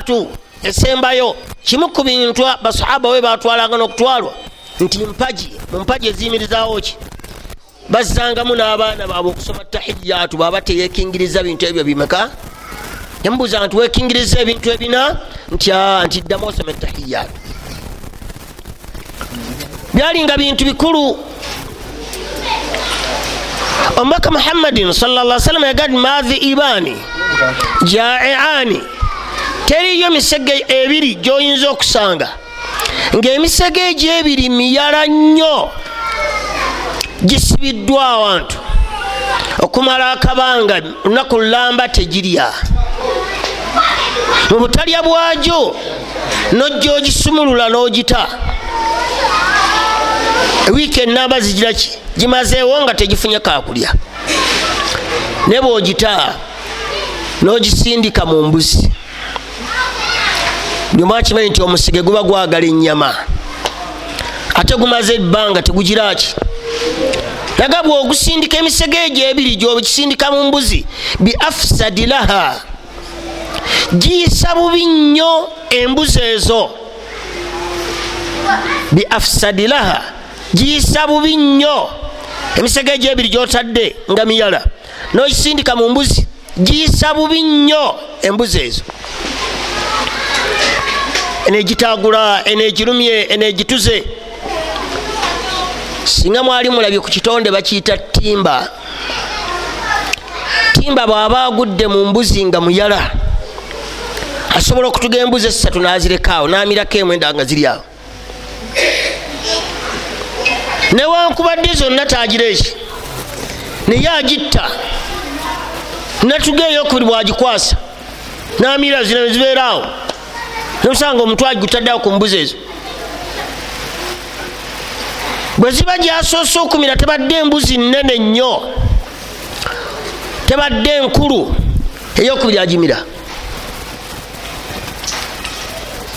saatu esembayo kimu ku bintu basahaba we batwalanga n'okutwalwa nti mpaji mu mpaji eziyimirizaawo ki? Bazzangamu n'abaana baabwe okusoma tahiyaatu bwaba teyekingiriza bintu ebyo bimeka? Yamubuuza nti wekingiriza ebintu ebina? Nti nti ddamu osoma tahiyaatu byalinga bintu bikulu. Omubaka muhammadin sallam yagadi maadhi ibaani jaiani teriyo misege ebiri gyoyinza okusanga. Ngaemisege egyo ebiri miyala nnyo gisibiddwa awantu. Okumala akabanga lunaku lulamba tegirya. Mu butalya bwagyo nojja ogisumulula n'ogita. Ewiiki enamba zigiraki gimazeewo nga tegifunye kakulya ne bwogita n'ogisindika mu mbuzi buli mwakimanyi nti omusige guba gwagala ennyama. Ate gumaze ebbanga tegugiraki naga bwogusindika emisege egyo ebiri gyogisindika mu mbuzi biafsadi laha. Giyisa bubi nnyo embuzi ezo. Biafsadi laha. Giyisa bubi nnyo. Emisege egyo ebiri gyotadde nga miyala nogisindika mu mbuzi giyisa bubi nnyo embuzi ezo enegitagula enegirumye enegituze singa mwali mulabye ku kitonde bakiyita timba timba bw'aba agudde mu mbuzi nga muyala asobola okutuga embuzi esatu nazirekaawo namirako emwenda nga ziri awo. Newankubadde zonna tagireki naye agitta natuga eyokubiri bwagikwasa namira zino nezibeeraawo nosanga omuntu agutaddeawo ku mbuzi ezo. Bwe ziba gyasoose okumira tebadde embuzi nene nnyo tebadde enkulu eyokubiri agimira.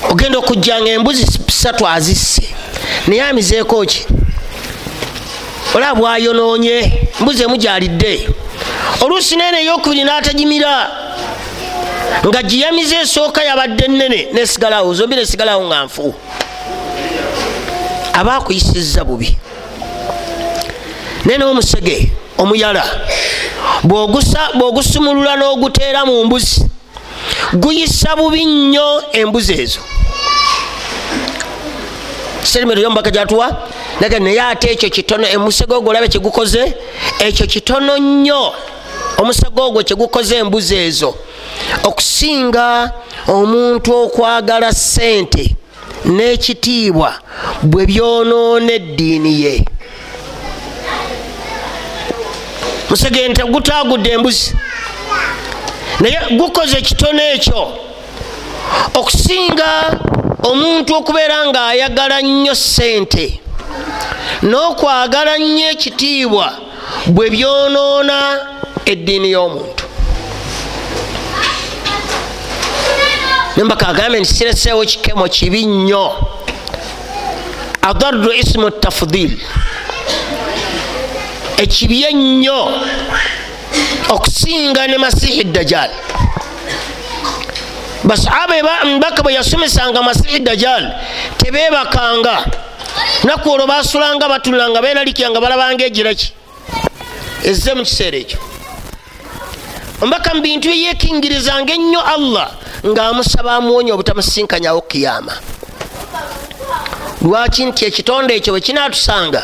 Ogenda okujjanga embuzi satu azisse naye amizeeko ki? Olaba bwayonoonye mbuzi emu gyalidde. Oluusi nene eyokubiri n'atagimira nga giyamiza esooka yabadde nene nesigalawo zombi nesigalawo nga nfu. Aba akuyisiza bubi. Naye n'omusege omuyala bw'ogusumulula n'oguteera mu mbuzi guyisa bubi nnyo embuzi ezo. Serimero yomubaka gyatuwa naga naye ate ekyo kitono emusege ogwo olabe kyegukoze ekyo kitono nnyo omusege ogwo kyegukoze embuzi ezo okusinga omuntu okwagala sente n'ekitiibwa bwe byonoona eddiini ye. Musegente gutagudde embuzi. Naye gukoze ekitono ekyo. Okusinga omuntu okubeera ng'ayagala nnyo sente n'okwagala nnyo ekitiibwa bwe byonoona eddiini y'omuntu nembaka agambe nti kireseewo kikemo kibi nnyo. Adarru isimu tafudil ekibi ennyo okusinga ne masihi dajal basahaba mbaka bwe yasomesanga masihi dajal tebebakanga naku olwo basulanga batunulanga benalikiranga balabanga egiraki ezze mu kiseera ekyo ombaka mu bintu byeyekingirizanga ennyo allah ng'amusaba amuwonya obutamusinkanyawo kiyama. Lwaki nti ekitonde ekyo bwe kinatusanga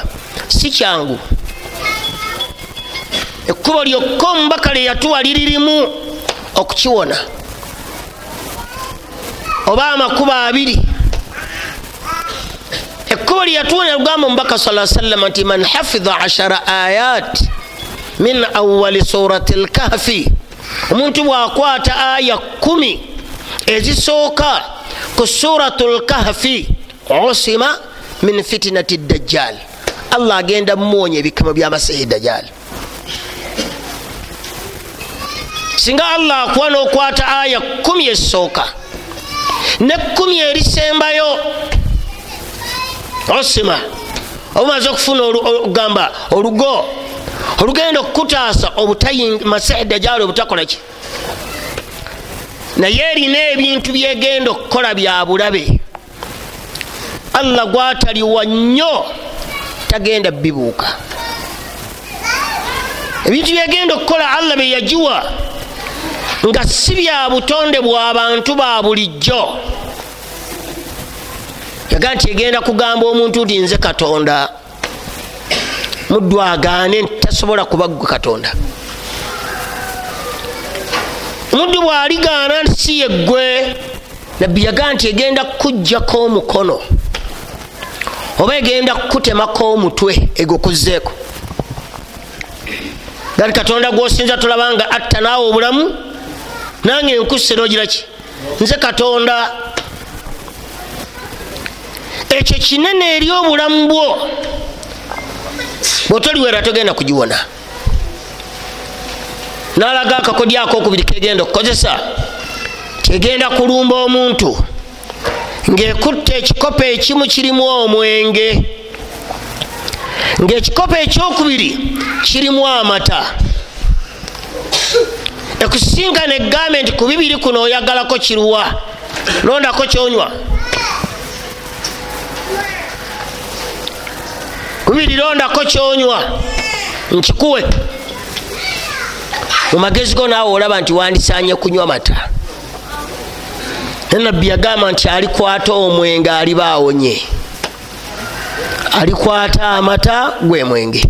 si kyangu? Ekkubo lyokka omubaka lye yatuwa liririmu okukiwona. Oba amakubo abiri. Ekkubo lye yatuwa yagamba omubaka sa sallama nti man hafidha ashara ayat min awali surati lkahfi omuntu bwakwata aya kumi ezisooka ku suratu lkahfi usima min fitinati dajjal. Allah agenda mumuwonya ebikamo byamasihi dajjal. Singa allah akuwa n'okwata aya kumi ezisooka ne kumi erisembayo osima obumaze okufuna ogamba olugo olugenda okukutaasa masihi dajjal obutakolaki naye erina ebintu byegenda okukola bya bulabe. Allah gwataliwa nnyo tagenda bibuuka. Ebintu byegenda okukola allah byeyagiwa nga si bya butonde bw'abantu ba bulijjo. Yaga nti egenda kugamba omuntu nti nze katonda muddu agaane tasobola kuba gwe katonda. Omuddu bwaligaana nti si yeggwe nabbi yaga nti egenda kukujjako omukono oba egenda kukutemako omutwe egokuzeeko gati katonda gwosinza tolabanga atta naawe obulamu nange enkusse nogiraki nze katonda. Ekyo kinene eri obulamu bwo bwotoliwera togenda kugiwona. Nalaga akakodi ako okubiri kegenda okukozesa kyegenda kulumba omuntu ngaekutta ekikopo ekimu kirimu omwenge ngaekikopo ekyokubiri kirimu amata. Ekusinkana egambe nti ku bibiri kuno oyagalako kiruwa londako kyonywa kubiri londako kyonywa. Nkikuwe. Mu magezi go naawe olaba nti wandisanye kunywa mata nabbi yagamba nti alikwata omwenge aliba awonye alikwata amata gwe mwenge.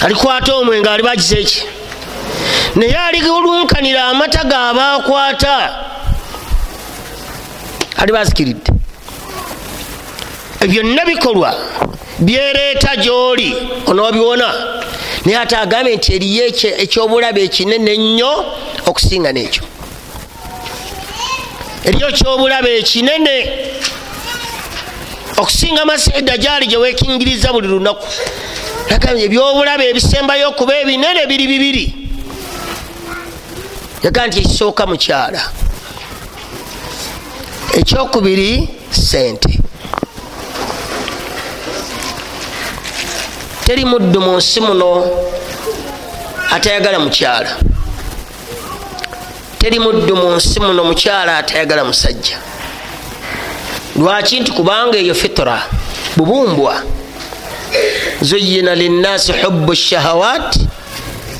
Alikwata omwenge aliba agize eki naye aligulunkanira amata gaaba akwata aliba azikiridde byonna bikolwa byereeta gyoli onoobiwona. Naye ate agambye nti eriyo ekyobulabe ekinene ennyo okusinga n'ekyo. Eriyo kyobulabe ekinene okusinga masida gyali gyewekingiriza buli lunaku. Agambye ebyobulabe ebisembayo okuba ebinene biri bibiri. Yagaa nti ekisooka mukyala ekyokubiri sente teri muddu mu nsi muno atayagala mukyala. Teri muddu mu nsi muno mukyala atayagala musajja. Lwaki nti kubanga eyo fitra bubumbwa. Zuyina linnasi hubu shahawat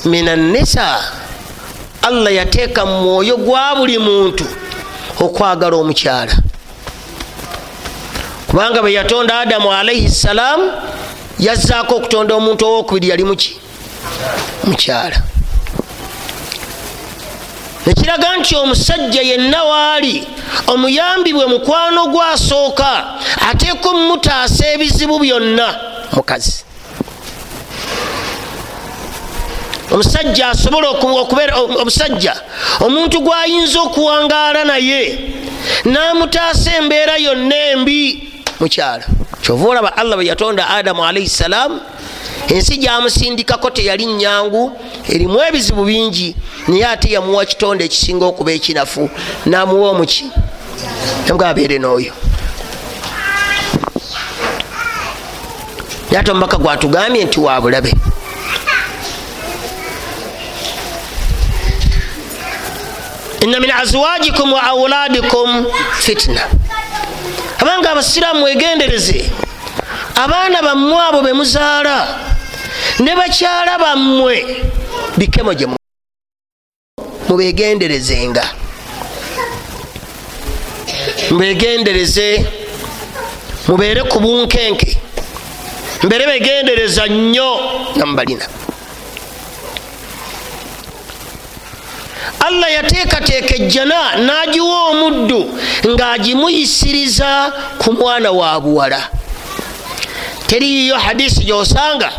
min annisa allah yateeka mu mwoyo gwa buli muntu okwagala omukyala. Kubanga bwe yatonda adamu alaihi ssalaamu yazzaako okutonda omuntu owokubiri yali muki mukyala nekiraga nti omusajja yenna waali omuyambi bwe mukwano gwasooka ateeka omumutaasa ebizibu byonna mukazi omusajja asobola okubeera omusajja omuntu gwayinza okuwangaala naye namutaasa embeera yonna embi mukyala. Kyova olaba allah bwe yatonda adamu alaihi salaamu ensi gyamusindikako teyali nyangu erimu ebizibu bingi naye ate yamuwa kitonde ekisinga okuba ekinafu namuwa omuki. Nabwe abeere n'oyo. Ate omubaka gwatugambye nti wabulabe ina min azwajikum wa auladikum fitna abanga abasiraamu mwegendereze abaana bammwe abo bemuzaala ne bakyala bammwe bikemo gye mubegenderezenga. Mubegendereze mubeere ku bunkenke. Mbeere begendereza nnyo namubalina allah yateekateeka ejjana n'agiwa omuddu ng'agimuyisiriza ku mwana wa buwala. Teriyo hadisi gyosanga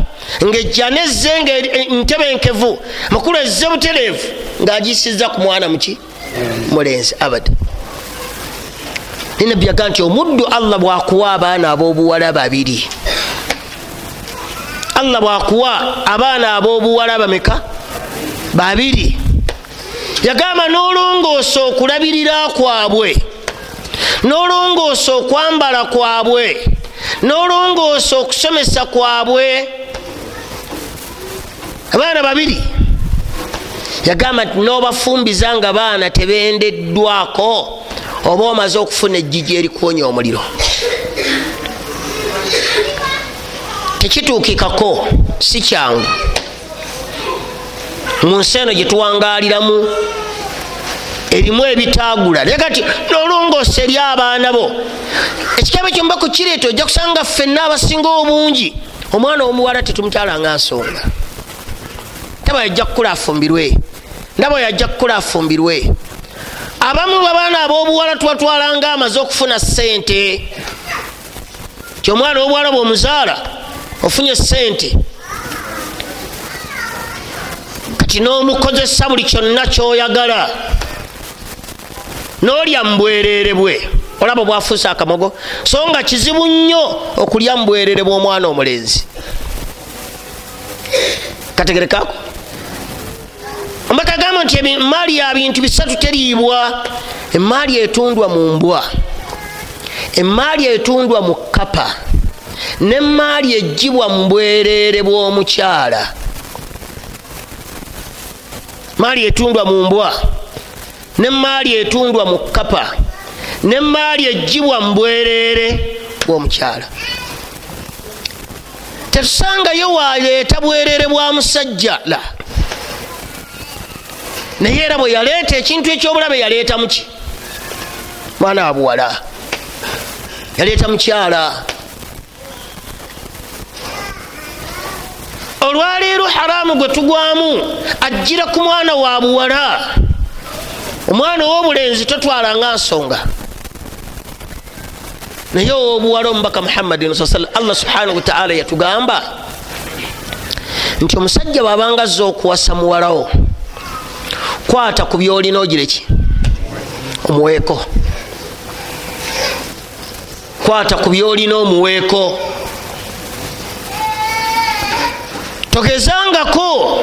ngaejjana ezze nga ntebenkevu makulu ezze butereevu ng'agiyisiriza ku mwana muki mulenzi abada ninabbi yaga nti omuddu allah bwakuwa abaana ab'obuwala babiri. Allah bwakuwa abaana ab'obuwala bameka? Babiri yagamba nolongoosa okulabirira kwabwe nolongoosa okwambala kwabwe nolongoosa okusomesa kwabwe. Abaana babiri yagamba nti n'obafumbiza nga baana tebendeddwako oba omaze okufuna ejjiji erikuwonya omuliro. Tekituukikako si kyangu mu nsi eno gyetuwangaliramu erimu ebitagula. Naye kati nolongoosa eri abaana bo. Ekikaba kyomba kukireeta ojja kusanga ffenna abasinga obungi. Omwana omuwala tetumukyalanga nsonga. Taba yajja kukula afumbirwe. Ndaba yajja kukula afumbirwe. Abamu babaana ab'obuwala tubatwalanga amaze okufuna sente kyomwana w'obuwala bweomuzaala ofunye sente kati n'omukozesa buli kyonna kyoyagala. N'olya mubwerere bwe. Olaba bwafuusa akamogo. So nga kizibu nnyo okulya mubwerere bw'omwana omulenzi. Kategerekako? Ombaka gamba nti emaali ya bintu bisatu teriibwa. Emaali etundwa mu mbwa. Emaali etundwa mu kapa nemaali ejjibwa mu bwereere bw'omukyala maali etundwa mu mbwa nemaali etundwa mu kapa nemaali ejjibwa mu bwereere bw'omukyala. Tetusangayo waleeta bwereere bwa musajja la. Naye era bwe yaleeta ekintu ekyobulabe yaleeta muki mwana wabuwala yaleeta mukyala olwaleero haramu gwe tugwamu ajjira ku mwana wa buwala. Omwana ow'obulenzi totwalanga nsonga naye owobuwala omubaka muhammadin sa allah subhanahu wataala yatugamba nti omusajja bwabanga azza okuwasa muwalawo kwata ku byolina ogireki omuweeko kwata ku byolina omuweeko togezangako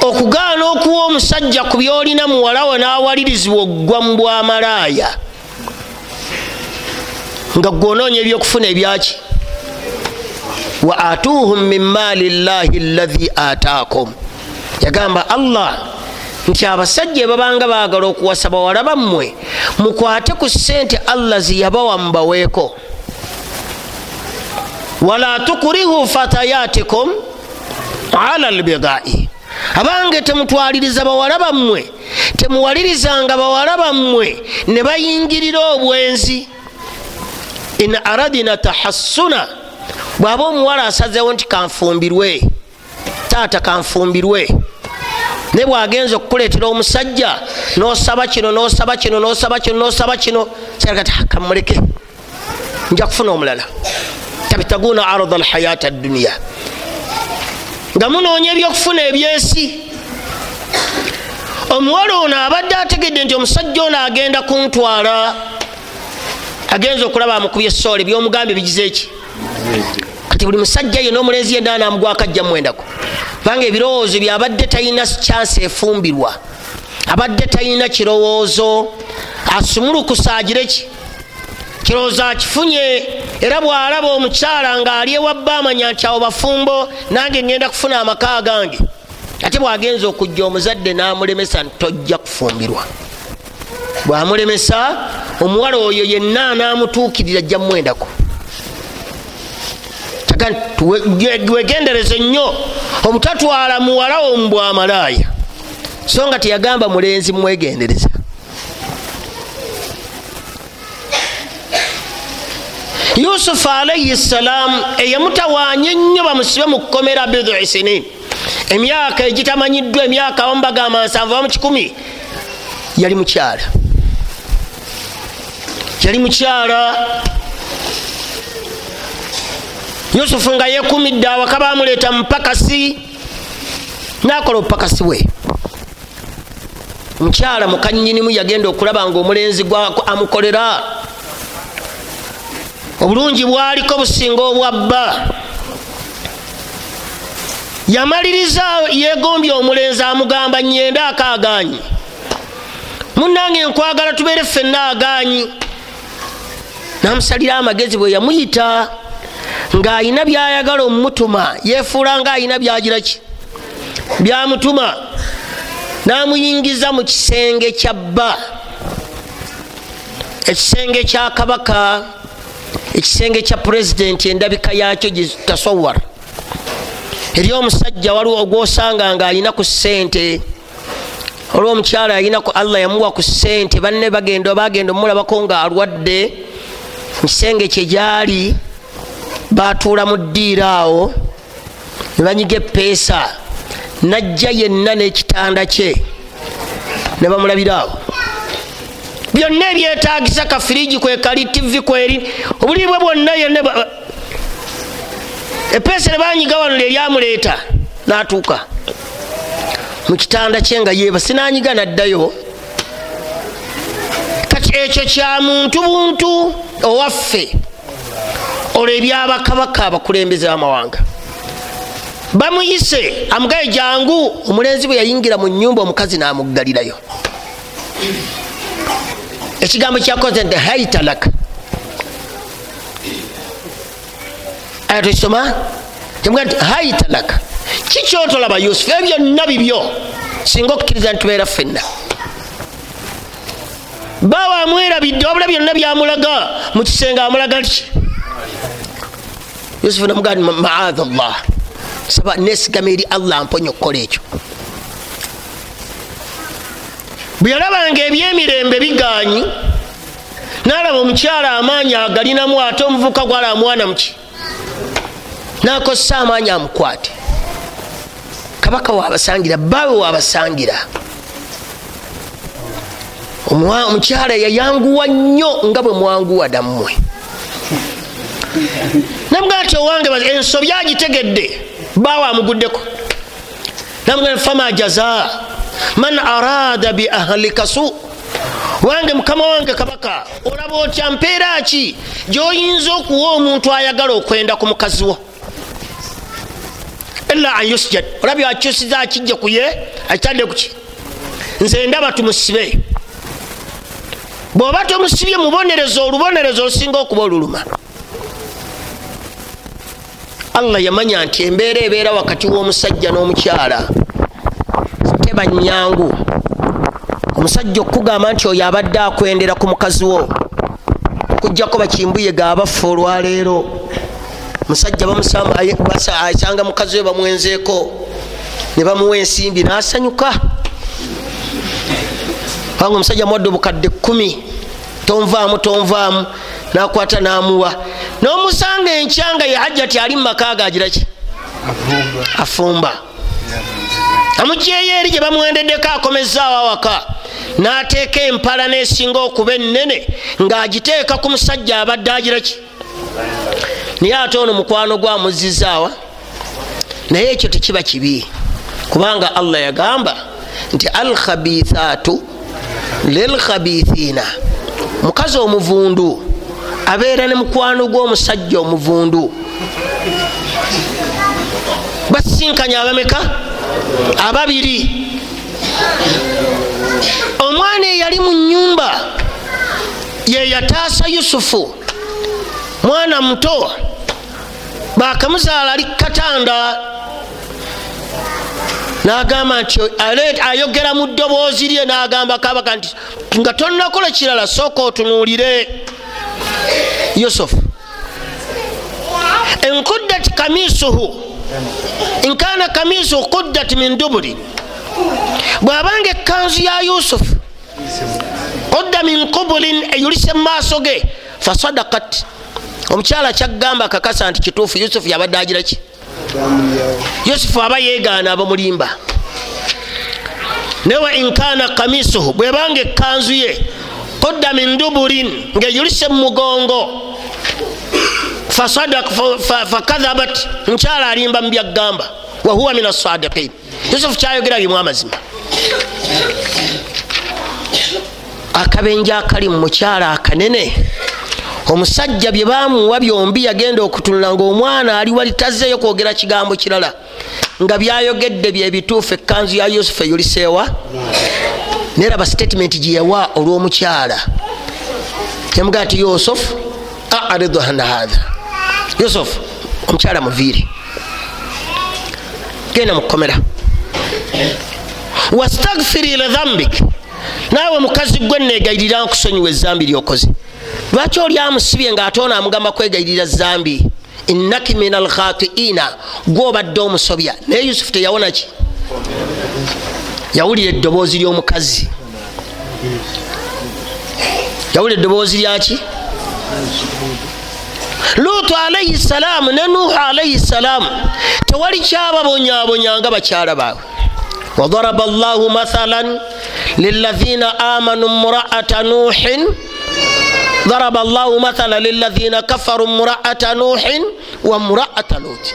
okugaana okuwa omusajja ku byolina muwalawo n'awalirizibwa okugwa mu bwamalaaya. Nga gwononya ebyokufuna ebyaki? Wa atuhum min maali llahi allahi ataakum yagamba allah nti abasajja babanga baagala okuwasa bawala bammwe mukwate ku sente allah ziyabawa mubaweeko wala tukurihu fatayatikum ala lbigai abange temutwaliriza bawala bammwe temuwalirizanga bawala bammwe ne bayingirira obwenzi. In aradina tahassuna bw'aba omuwala asazewo nti kanfumbirwe taata kanfumbirwe naye bwagenza okukuleetera omusajja nosaba kino nosaba kino nosaba kino nosaba kino kati kamuleke nja kufuna omulala. Tabitaguna arda alhayata dduniya nga munoonya ebyokufuna ebyensi omuwala ono abadde ategedde nti omusajja ono agenda kuntwala agenza okulaba amukubya esoole byomugambye bigize eki kati buli musajja ye n'omulenzi yenna namugwako ajja mwendako. Kubanga ebirowoozo byabadde talina kyansi efumbirwa. Abadde talina kirowoozo asumulukusa agireki kirowoozo akifunye era bwalaba omukyala ng'ali ewabba amanya nti awo bafumbo nange ngenda kufuna amaka gange ate bwagenza okujja omuzadde n'amulemesa nti tojja kufumbirwa. Bwamulemesa omuwala oyo yenna anamutuukirira ajja mumwendako. Wegendereze nnyo. Obutatwala muwala omubwamalaaya so nga teyagamba mulenzi mwegendereza yusufu alaihi ssalaamu eyamutawanya ennyo bamusibe mu kukomera bidui sinin. Emyaka egitamanyiddwa emyaka omubagamba nsanvu bamu kikumi yali mukyala. Yali mukyala. Yusufu nga yekumidde awaka bamuleeta mupakasi nakola obupakasi bwe. Omukyala mukanyinimu yagenda okulaba nga omulenzi amukolera obulungi bwaliko businga obwabba yamaliriza yegombye omulenzi amugamba nyenda akaganyi. Munange nkwagala tubeere ffenna aganyi namusalira amagezi bwe yamuyita ng'ayina byayagala omumutuma yefuula ng'ayina byagiraki byamutuma. Namuyingiza mu kisenge kya bba. Ekisenge kya kabaka ekisenge kya pulezidenti endabika yakyo gitasawara eri omusajja waliwo ogwosanga nga alina ku sente olwo omukyala yalinaku allah yamuwa ku sente banne bagenda bagenda omulabako nga alwadde. Mukisenge kyegyali batuula mu ddiira awo nebanyiga epeesa najja yenna n'ekitanda kye ne bamulabira awo byonna ebyetagisa kafiriji kwekali tivi kweri obulibwe bwonna yonna epeesa nebanyiga wano lyeryamuleeta natuuka. Mukitanda kye nga yeba sinanyiga naddayo. Kati ekyo kya muntu buntu owaffe olwo ebyabakabaka abakulembeze bamawanga. Bamuyise amugaye jangu omulenzi bwe yayingira mu nyumba omukazi namuggalirayo ekigambo kyakoze nti haitalaka aya tukisoma kimuga nti haitalaka kikyotolaba yusufu? Ebyo byonna bibyo singa okukkiriza nitubeera ffenna. Bawa amwerabidde wabula byonna byamulaga mukisenge amulaga ki? Yusufu namugaa nti maadha llah saba nesigama eri allah mponya okukola ekyo bwe yalabanga ebyemirembe biganyi nalaba omukyala amaanyi agalinamu ate omuvuka gwala amwana muki nakozesa amaanyi amukwate. Kabaka wabasangira bawe wabasangira. Omukyala yayanguwa nnyo nga bwe mwanguwa dammwe. Namugaa nti owange ensobi agitegedde bawe amuguddeko namugaa fama jaza man arada biahlika su. Wange mukama wange kabaka olaba otya mpeera ki? Gyoyinza okuwa omuntu ayagala okwenda ku mukazi wo. Ila an yusjad. Olabye akyusiza akijja kuye akitadde kuki nze ndaba tumusibe. Bwoba tomusibye mubonereza olubonereza olusinga okuba oluluma. Allah yamanya nti embeera ebeera wakati w'omusajja n'omukyala teba nyangu omusajja okugamba nti oyo abadde akwendera ku mukazi wo okugjako bakimbuye gaabaffe olwaleero musajja asanga mukazi we bamwenzeeko ne bamuwa ensimbi nasanyuka. Kubanga omusajja muwadde obukadde kumi tonvaamu tonvaamu nakwata namuwa. Nomusanga encyanga ye hajjati ali mumaka gagiraki afumba amugyeyo eri gye bamwendeddeko akomezaawo awaka nateeka empala nesinga okuba enene ngaagiteeka ku musajja abadde agiraki naye ate ono mukwano gwamuzizaawa naye ekyo tekiba kibi kubanga allah yagamba nti alkhabithatu lilkhabithina mukazi omuvundu abeera ne mukwano gw'omusajja omuvundu basinkanya abameka? Ababiri. Omwana eyali mu nyumba yeyataasa yusufu mwana muto bakamuzaala ali katanda nagamba nti ayogera mu ddoboozi lye nagamba kabaka nti nga tonakola kirala sooka otunuulire. Yusufu enkuddat kamisuhu nkana kamisuhu kuddat min duburi. Bwabanga ekanzu ya yusufu kudda min kubulin eyulise mumaaso ge fasadakat omukyala kyagamba kakasa nti kituufu yusufu yabadde agiraki yusufu aba yegaana abamulimba newa inkana kamisuhu bwebanga ekanzu ye kudda min duburin ngaeyulise mumugongo fakadhabat mukyala alimba mubyaggamba wahuwa min asadiqin yusufu kyayogera bimu amazima. Akabenje akali mumukyala akanene omusajja bye bamuwa byombi yagenda okutunula ngaomwana ali wali tazzeyo kwogera kigambo kirala nga byayogedde byebituufu ekanzu ya yusufu eyuliseewa neraba statement gyeyawa olw'omukyala. Yamugaa nti yusufu aridu an hatha yusufu omukyala muviire genda mukukomera wastagfiri lidhambik naawe mukazi gwe negayirira nkusonyiwa ezambi lyokoze. Lwaki oli amusibye ngaate ono amugamba kwegayirira zambi? Innaki min alkhatiina gwobadde omusobya. Naye yusufu teyawona ki? Yawulira eddoboozi ly'omukazi. Yawulira eddoboozi lyaki luutu alaihi salaamu ne nuuhu alaihi salaamu tewali kyababonyabonyanga bakyala baabwe wadaraba llahu mathalan lilahina amanu mraata nuuhin ضرب الله مثلا للذين كفروا امرأة نوح وامرأة لوط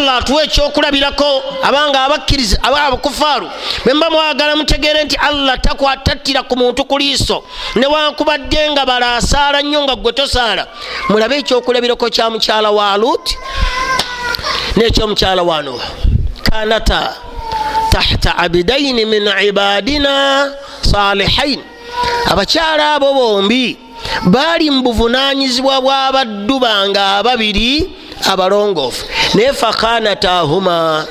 allah atuwa ekyokulabirako abanga abakkiriza aba abakufaaru bwemba mwagala mutegeere nti allah takwatattira ku muntu ku liiso newankubadde nga bala asaala nnyo nga gwe tosaala mulabe ekyokulabirako kya mukyala wa lut nekyomukyala wa nuh kanata tahta abidaini min ibadina salihain abakyala abo bombi baali mu buvunanyizibwa bw'abaddu bange ababiri abalongoofu. Naye fakanatahuma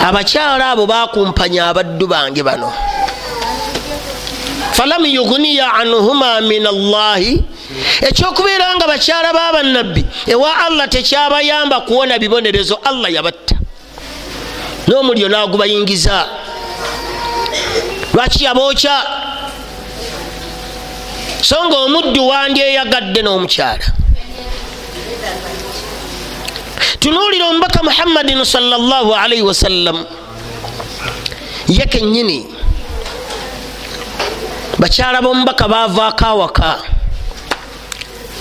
abakyala abo bakumpanya abaddu bange bano. Falam yuguniya anhuma min allahi ekyokubeera nga bakyala b'abannabbi ewa allah tekyabayamba kuwona bibonerezo allah yabatta. N'omuliro nagubayingiza. Lwaki yabookya so nga omuddu wandyeyagadde n'omukyala tunuulira omubaka muhammadin salllah alaihi wasallam ye kenyini bakyala b'omubaka bavaako awaka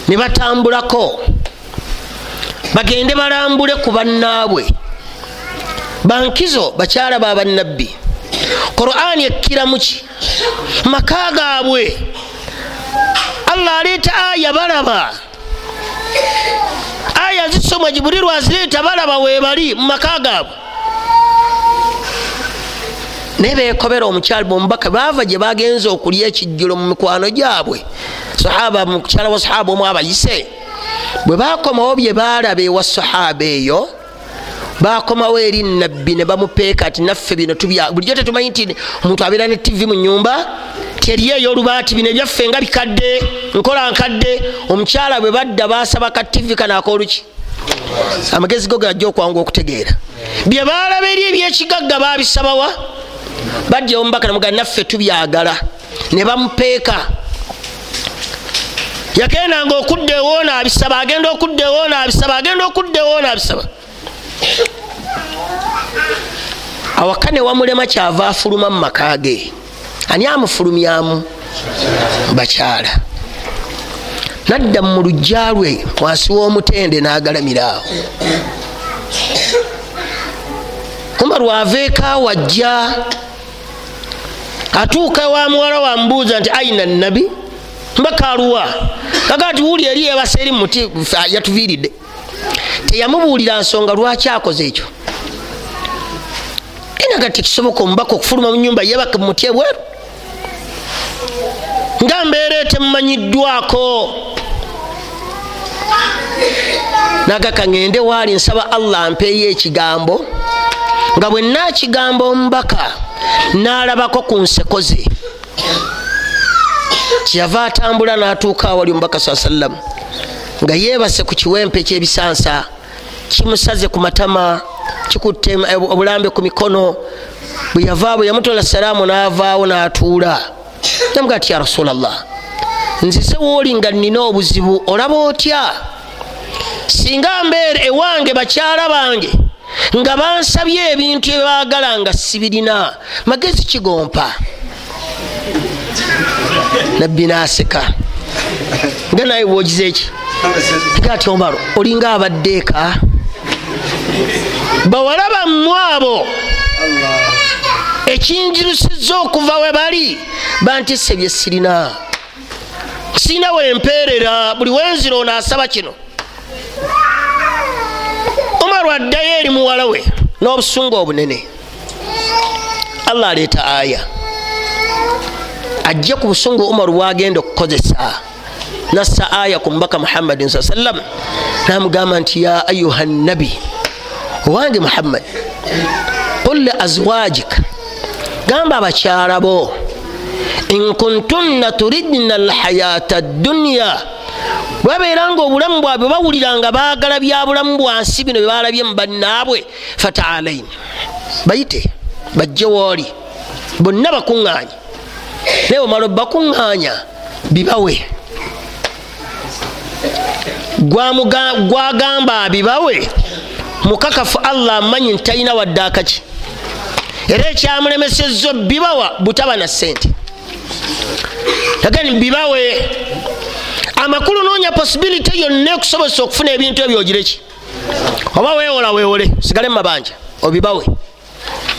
ne batambulako bagende balambule ku bannaabwe. Bankizo bakyala babannabbi qur'ani ekkiramuki maka gaabwe. Allah aleeta aya balaba aya zisomwa jibuliru azireeta balaba webali mumaka gaabwe. Naye bekobera omukyali omubaka bava gye bagenza okulya ekijjulo mu mikwano gyabwe. Sahaba mukyala wa sahaba omu abayise. Bwe bakomawo bye balaba ewa sahaba eyo bakomawo eri nabbi ne bamupeeka ati naffe bino bulijjo tetumanyi nti omuntu abeera ne tivi mu nyumba teriyo eyolubaati bino ebyaffe nga bikadde nkola nkadde omukyala bwe badda basaba ka tivi kano akoluki. Amagezi go gajja okwanga okutegeera. Bye balaba eri ebyekigagga babisabawa bajja omubaka namuga naffe tubyagala. Ne bamupeeka. Yagendanga okudda ewoona abisaba agenda okudda ewoona abisaba agenda okudda ewoona abisaba awaka ne wamulema kyava afuluma mu maka ge. Ani amufulumyamu? Bakyala. Nadda mu lujja lwe wansi w'omutende n'agalamira awo. Kumba lwaveeka wajja atuuka wa muwala wamubuuza nti aina nabi mbakaluwa kaga ti wuli eri ebasa eri muti yatuviiridde teyamubuulira nsonga lwaki akoze ekyo. Enaga tekisoboka omubaka okufuluma mu nyumba yebaka muti ebweru. Nga mbeera etemumanyiddwako nagaka ŋŋende waali nsaba allah mpeeyo ekigambo nga bwe nakigamba omubaka nalabako ku nseko ze. Kyeyava atambula n'atuuka awali omubaka saa sallamu nga yeebase ku kiwempe ekyebisansa kimusaze ku matama kikutte obulambe ku mikono bwe yava bwe yamutola salaamu n'avaawo n'atuula. Namuga ti ya rasulllah nzize wooli nga nina obuzibu olaba otya? Singa mbeere ewange bakyala bange nga bansabye ebintu ebaagala nga sibirina magezi kigompa. Nabbi naseka. Nga naye bwogize eki nga ati omaro olinga abadde eka bawala bammwe abo ekinjirusizza okuva we bali bantisse bye sirina. Sirina wempeerera buli wenzira ono asaba kino. Omaru addayo eri muwala we n'obusungu obunene. Allah aleeta aya. Ajja ku busungu umaru bwagenda okukozesa nassa aya ku mubaka muhammadin saa sallam namugamba nti ya ayuha nabi. Owange muhammad qul kulle azwajika gamba abakyala bo. Inkuntunna turidna alhayata dduniya bwabeera nga obulamu bwabwe bawulira nga baagala bya bulamu bwansi bino byebalabye mu bannaabwe fataalaini bayite bajje wooli. Bonna bakuŋŋaanya naye omala obakuŋŋaanya bibawe gwagamba abibawe mukakafu allah amanyi nti talina wadde akaki. Era ekyamulemesezza bibawa butaba na sente agani bibawe amakulu noonya posibility yonna okusobozesa okufuna ebintu ebyo ogireki oba weewola weewole sigale mumabanja obibawe.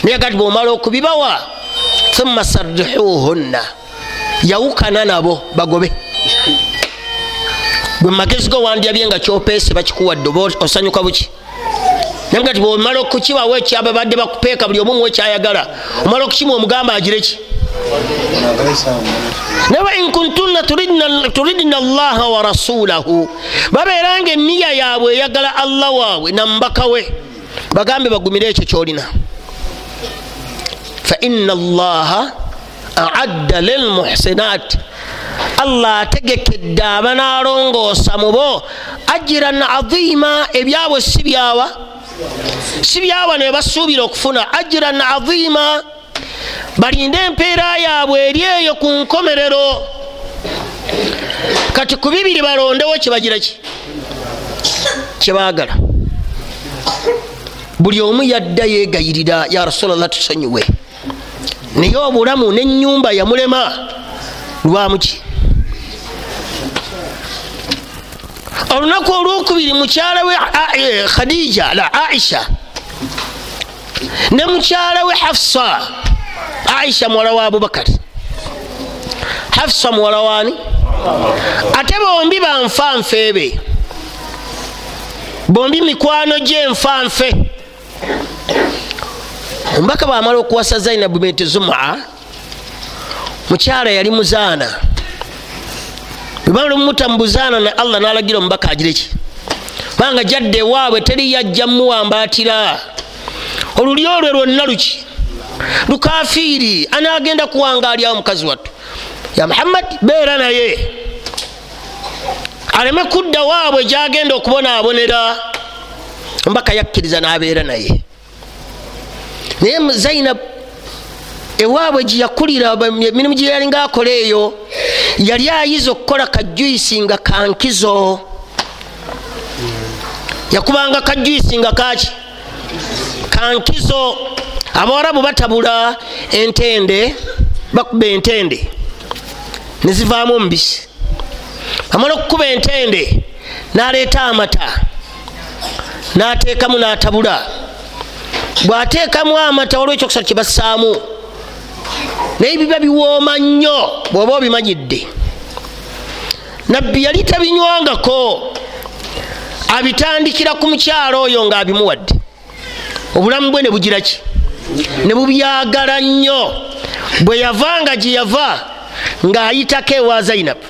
Naye gati bwomala okubibawa thumma sarrihuhunna yawukana nabo bagobe gwe mumagezi go wandyabye nga kyopeese bakikuwadde oba osanyuka buki? Naye gati bwomala okukibawo ekyaba badde bakupeeka buli omu mu ekyayagala omala okukima omugamba agireki naye inkuntunna turidna allaha wa rasulahu. Babeera nga eniya yaabwe eyagala allah waabwe namubaka we. Bagambe bagumire ekyo kyolina. Faina allaha aadda lilmuhsinat allah ategekedde abanalongoosa mubo ajiran adima ebyabwe si byawa. Si byawa ne basuubira okufuna. Ajiran adima balinde empeera yaabwe eri eyo ku nkomerero. Kati ku bibiri balondewo kyebagira ki? Kyebaagala buli omu yadda yegayirira ya rasulllah tusonyiwe. Naye obulamu nenyumba yamulema lwamuki olunaku olwokubiri mukyala we khadija la aisha. Ne mukyala we hafsa. Aisha muwala wa abubakari hafsa muwala wani? Ate bombi banfanfeebe bombi mikwano gyenfanfe omubaka bwamala okuwasa zainabu binti zuma mukyala yali muzaana bwebamala mumuta mubuzaana ne allah nalagira omubaka agireki kubanga jadde ewaabwe teri yajja mumuwambaatira oluli olwe lwonna luki? Lukafiiri anagenda kuwangalyawo mukazi wattu? Ya muhammad beera naye. Aleme kudda waabwe gyagenda okubonaabonera. Mbaka yakkiriza n'abeera naye. Naye zainab ewaabwe gyeyakulira emirimu gye yalinga akola eyo yali ayiza okukola kajuyisi nga kankizo yakubanga kajuyisi nga kaki kankizo abawarabu batabula entende bakuba entende nezivaamu omubisi. Amala okukuba entende naleeta amata nateekamu natabula. Bwateekamu amata olwekyo kusala kyebassaamu naye biba biwooma nnyo bwoba obimanyidde. Nabbi yali tabinywangako. Abitandikira ku mukyalo oyo ngaabimuwadde obulamu bwe ne bugira ki? Ne bubyagala nnyo. Bwe yavanga gye yava ng'ayitako ewa zainabu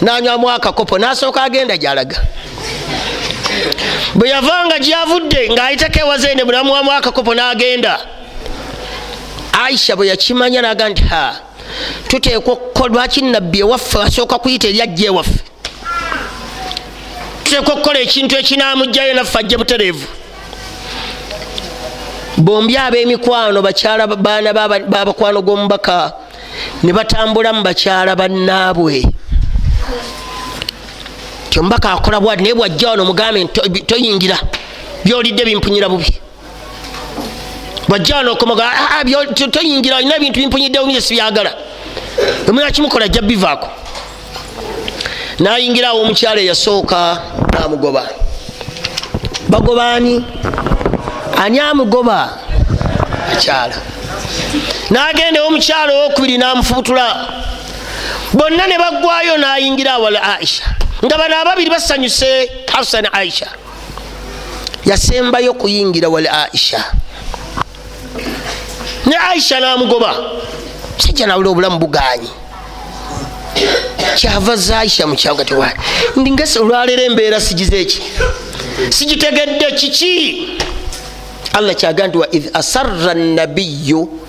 nanywamu akakopo nasooka agenda gyalaga. Bwe yavanga gyavudde ng'ayitako ewa zainabu namuwamu akakopo n'agenda aisha bwe yakimanya naga nti ha tuteekwa okukola lwaki nabbi ewaffe asooka kuyita eryajja ewaffe? Tuteekwa okukola ekintu ekinamugjayo naffe ajje butereevu. Bombi ab'emikwano bakyala baana babakwano g'omubaka ne batambula mu bakyala bannaabwe. Ti omubaka akola bwati naye bwajja wano mugambe toyingira byolidde bimpunyira bubi bwajja wano okomaga toyingira olina ebintu bimpunyidde bubi sibyagala omuna kimukola ajja bivaako nayingira awo omukyala eyasooka namugoba. Bagobaani ani? Amugoba? Akyala. Nagenda omukyalo owokubiri namufubutula bonna ne baggwayo nayingira awala aisha. Nga bano ababiri basanyuse hafsa ne aisha. Yasembayo kuyingira wala aisha ne aisha namugoba sajja nawula obulamu buganyi kyava za aisha mukyagatiwa ndingasa olwaleero embeera sigize eki sigitegedde kiki? Allah kyaga nti waidh asarra nabiyu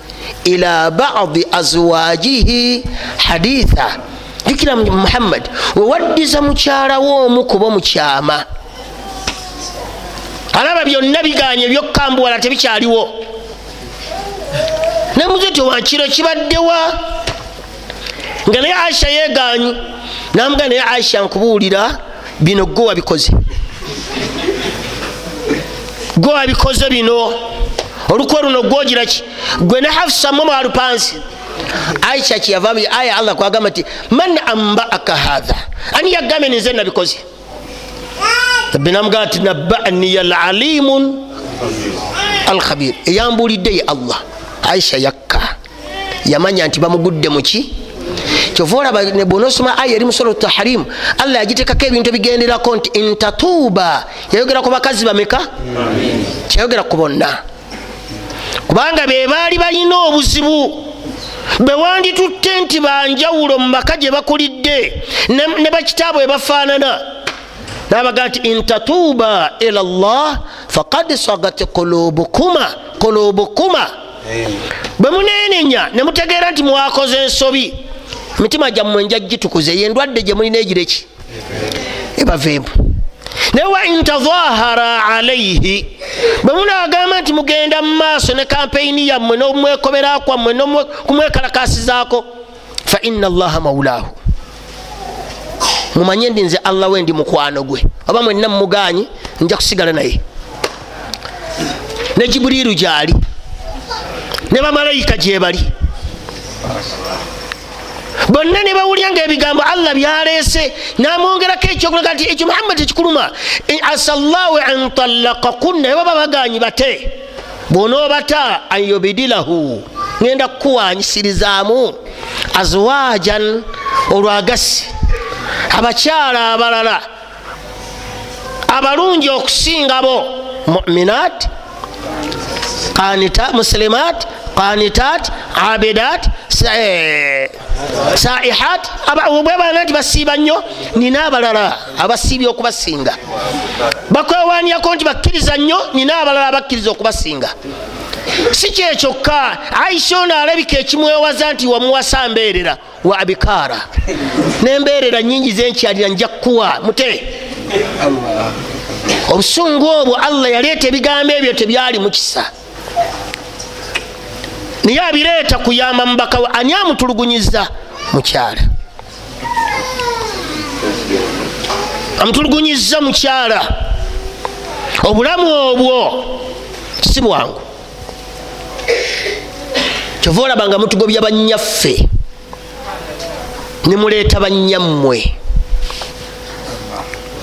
ila badi azwajihi haditha. Jukira muhammad wewaddiza mukyalawo omu kuba mukyama alaba byonna biganye ebyokukambuwala tebikyaliwo nemuziti wakiro kibaddewa nga naye aisha yeganyi namuga naye aisha nkubuulira bino gwe wabikoze. Gwe wabikoze bino. Olukwe luno gwogiraki gwe ne hafsa mwe mwalupansi aisha kyeyava aya allah kwagamba nti man ambaaka hatha ani yagambe ninze nabikoze. Binamugamba nti nabaniya lalimun alkhabir. Eyambulidde ye allah aisha yakka. Yamanya nti bamugudde muki kyova olaba bwonosoma aya eri musolo tahrimu allah yagitekako ebintu ebigenderako nti intatuuba yayogera ku bakazi bameka? Kyayogera ku bonna. Kubanga be baali balina obuzibu bewanditutte nti banjawulo mu maka gye bakulidde ne bakitaabwe bafaanana nabaga nti intatuuba ila llah fakad sagat kulubukuma kulubukuma bwe munenenya ne mutegeera nti mwakoze ensobi. Emitima gyammwe nja gitukuze yendwadde gye mulina egireki ebaveemu naye wa intadhahara alaihi bwe munagamba nti mugenda mu maaso ne kampeyini yammwe nomwekobera kwammwe nokumwekalakasizaako fa ina allaha maulaahu mumanye ndi nze allah we ndi mukwano gwe. Oba mwenna mumuganyi nja kusigala naye. Ne jibuliru gyali ne bamalayika gyebali bonna ne bawulya nga ebigambo allah byaleese namwongerako ekyokulaga nti ekyo muhammad tekikuluma. Asa llahu an talakakunna ne baba baganyi bate bwonoobata an yubidilahu ngenda kukuwanyisirizaamu azwajan olwagasi abakyala abalala abalungi okusingabo muminat muslimat qanitat abidat saihat bwebana nti basiiba nnyo nina abalala abasiibye okubasinga bakwewanyako nti bakkiriza nnyo nina abalala abakkiriza okubasinga si kyekyokka aisha ono alabika ekimwewaza nti wamuwasa mbeerera wa abikaara nembeerera nyingi zenkyalira nja kukuwa mute obusungu obwo allah yaleeta ebigambo ebyo tebyali mukisa naye abireeta kuyamba mubakawe ani amutulugunyiza? Mukyala. Amutulugunyiza mukyala. Obulamu obwo si bwangu. Kyova olaba nga mutugobya bannyaffe nemuleeta bannyammwe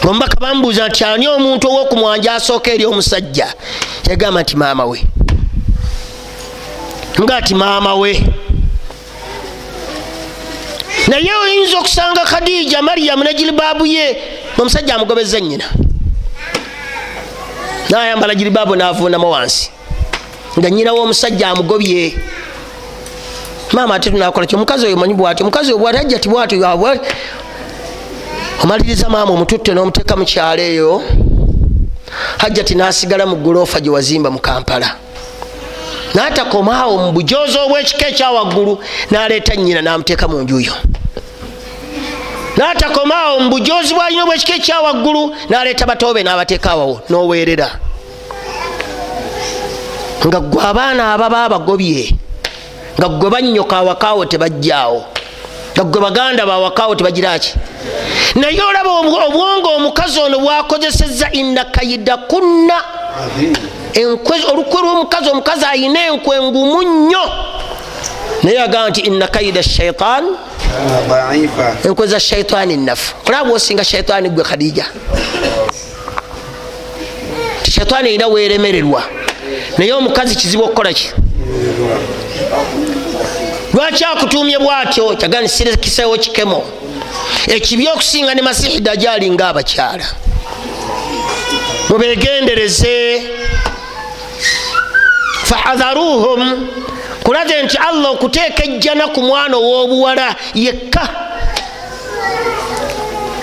omubaka bambuuza nti ani omuntu owokumwanja asooka eri omusajja? Yagamba nti maama we nga ti maama we. Naye oyinza okusanga khadija mariyamu ne jiribaabu ye omusajja amugobeza nyina nayambala jiribaabu navuunamu wansi. Nga nyina womusajja amugobye. Maama ate tunakola ki? Omukazi oyo manyi bwati? Omukazi oyo bwati? Ajja ti bwati? Omaliriza maama omututte n'omuteeka mukyalo eyo. Hajja ti nasigala mu gulofa gye wazimba mu kampala natakomaawo mu bujozi obwekika ekyawaggulu naleeta nyina namuteeka mu njuyo natakomaawo mu bujozi bwalina obwekika ekyawaggulu naleeta batobe nabateeka awawo noweerera. Nga gwe abaana ababa abagobye nga gwe banyoka awakaawo tebajjaawo nga gwe baganda bawakaawo tebagiraki naye olaba obwongo omukazi ono bwakozeseza innakaida kunna olukwe lwomukazi omukazi ayina enkwe ngumu nnyo naye agamba nti inna kaida shaitan enkwe za shaitaani nafu olaba bwosinga shaitaani gwe khadija. Ti shaitaani erina weremererwa naye omukazi kizibu okukolaki lwaki akutumye bwatyo? Kyaga nisirekisewo kikemo. Ekibi okusinga ne masihi dajali nga abakyala mubegendereze fahadharuhum kulaze nti allah okuteeka ejjana ku mwana ow'obuwala yekka.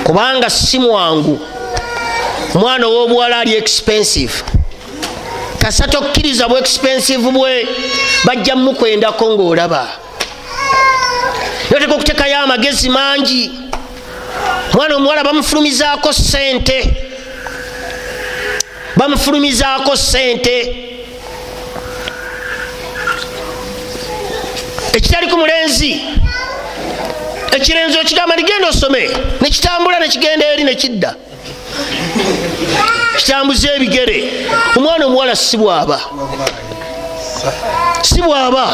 Kubanga si mwangu. Omwana ow'obuwala ali expensive. Kasa tokkiriza bw expensive bwe bajja mukwendako ngaolaba noteka okutekayo amagezi mangi. Omwana omuwala bamufulumizaako sente bamufulumizaako sente ekitali ku mulenzi. Ekirenzi okigamba nigenda osome. Nekitambula nekigenda eri nekidda kitambuza ebigere. Omwana omuwala si bwaba. Si bwaba.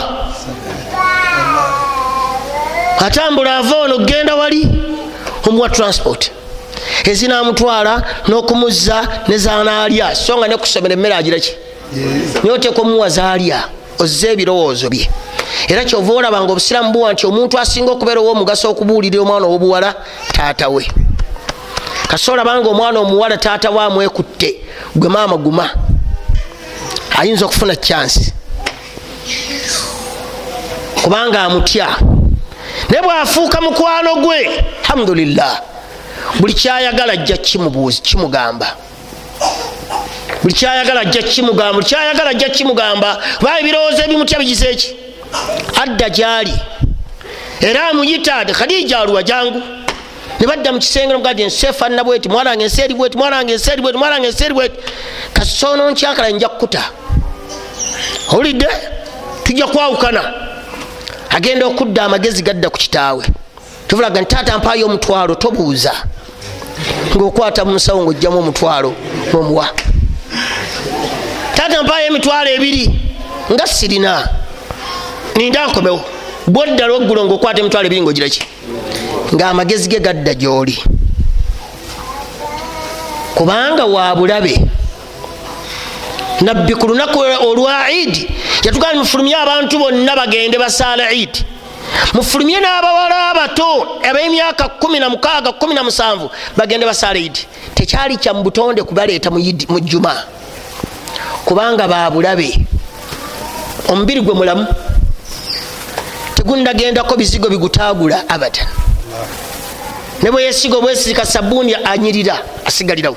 Atambula ava ono genda wali omuwa transport ezinamutwala n'okumuzza nezanaalya so nga nekusomera emmere agiraki naye oteeka omuwa zaalya ozza ebirowoozo bye. Era kyova olaba nga obusiramu buwa nti omuntu asinga okubeera ow'omugaso okubuulira omwana ow'obuwala taata we. Kasi olabanga omwana omuwala taata we amwekutte gwe maama guma. Ayinza okufuna chansi kubanga amutya. Naye bwafuuka mukwano gwe alhamdulillah buli kyayagala ajja kimugamba. Buli kyayagala ajja kimugamba buli kyayagala ajja kimugamba kuba ebirowoozo ebimutya bigize eki adda gyali. Era amuyita khadija aluwa jangu nebadda mukisenge nomugadi ensefanna bweti mwanange enseeri bweti mwanange enseeri bweti mwanange enseeri bweti. Kasono nkyakala nja kukuta. Owulidde? Tujja kwawukana. Agenda okudda amagezi gadda ku kitaawe. Tuvulaga nti taata mpaayo omutwalo tobuuza ngaokwata mu nsawo ngaojjamu omutwalo nomuwa. Taata mpaayo emitwalo ebiri nga sirina. Ninda nkomewo. Bwoddala oggulo ngaokwata emitwalo ebiri ngaogiraki ngaamagezi ge gadda gyoli. Kubanga wabulabe nabbi ku lunaku olwa idi yatugamba mufulumye abantu bonna bagende basaala idi mufulumye n'abawala abato ab'emyaka 16 17 bagende basaala idi tekyali kya mu butonde kubaleeta mu juma. Kubanga babulabe omubiri gwe mulamu tegundagendako bizigo bigutagula abadan ne bweyesiga obwesirika sabuuni anyirira asigalirawo.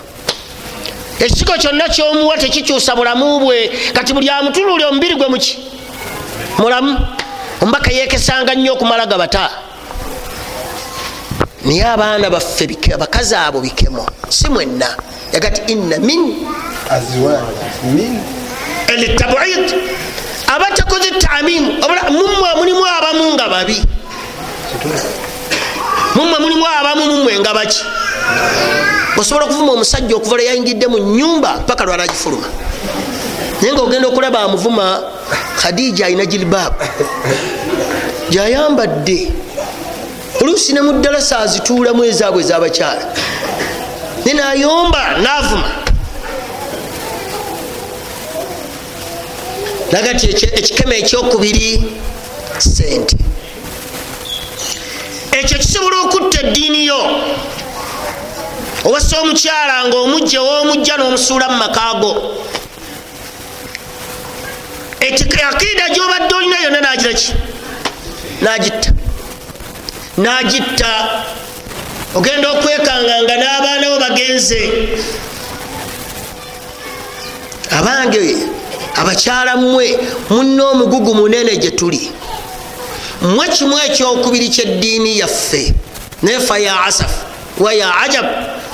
Ekisigo kyonna kyomuwa tekikyusa bulamu bwe kati buli amutululi omubiri gwe muki mulamu omubaka yekesanga nnyo okumala gabata. Naye abaana baffe abakazi abo bikemo si mwenna. Yagati inna min elitabid aba takoze tamimu mumwe mulimu abamu nga babi. Mumwe mulimu abamu mumwe nga baki. Osobola okuvuma omusajja okuva lwe yayingidde mu nyumba paka lwalagifuluma naye nga ogenda okulaba amuvuma khadija alina jilbab. Gyayambadde oluusi ne mu ddalasa azituulamu ezaabwe ezabakyala ne nayomba navuma. Nagati ekikeme ekyokubiri sente ekyo kisobola okutta eddiini yo. Owasa omukyala nga omujja owomujja n'omusuula mu makaago akiida gyobadde olina yonna nagiraki nagitta. Nagitta. Ogenda okwekanganga n'abaanawo bagenze. Abange abakyala mmwe munna omugugu munene gye tuli. Mmwe kimu ekyokubiri kyeddiini yaffe nefa ya asafu wa ya ajab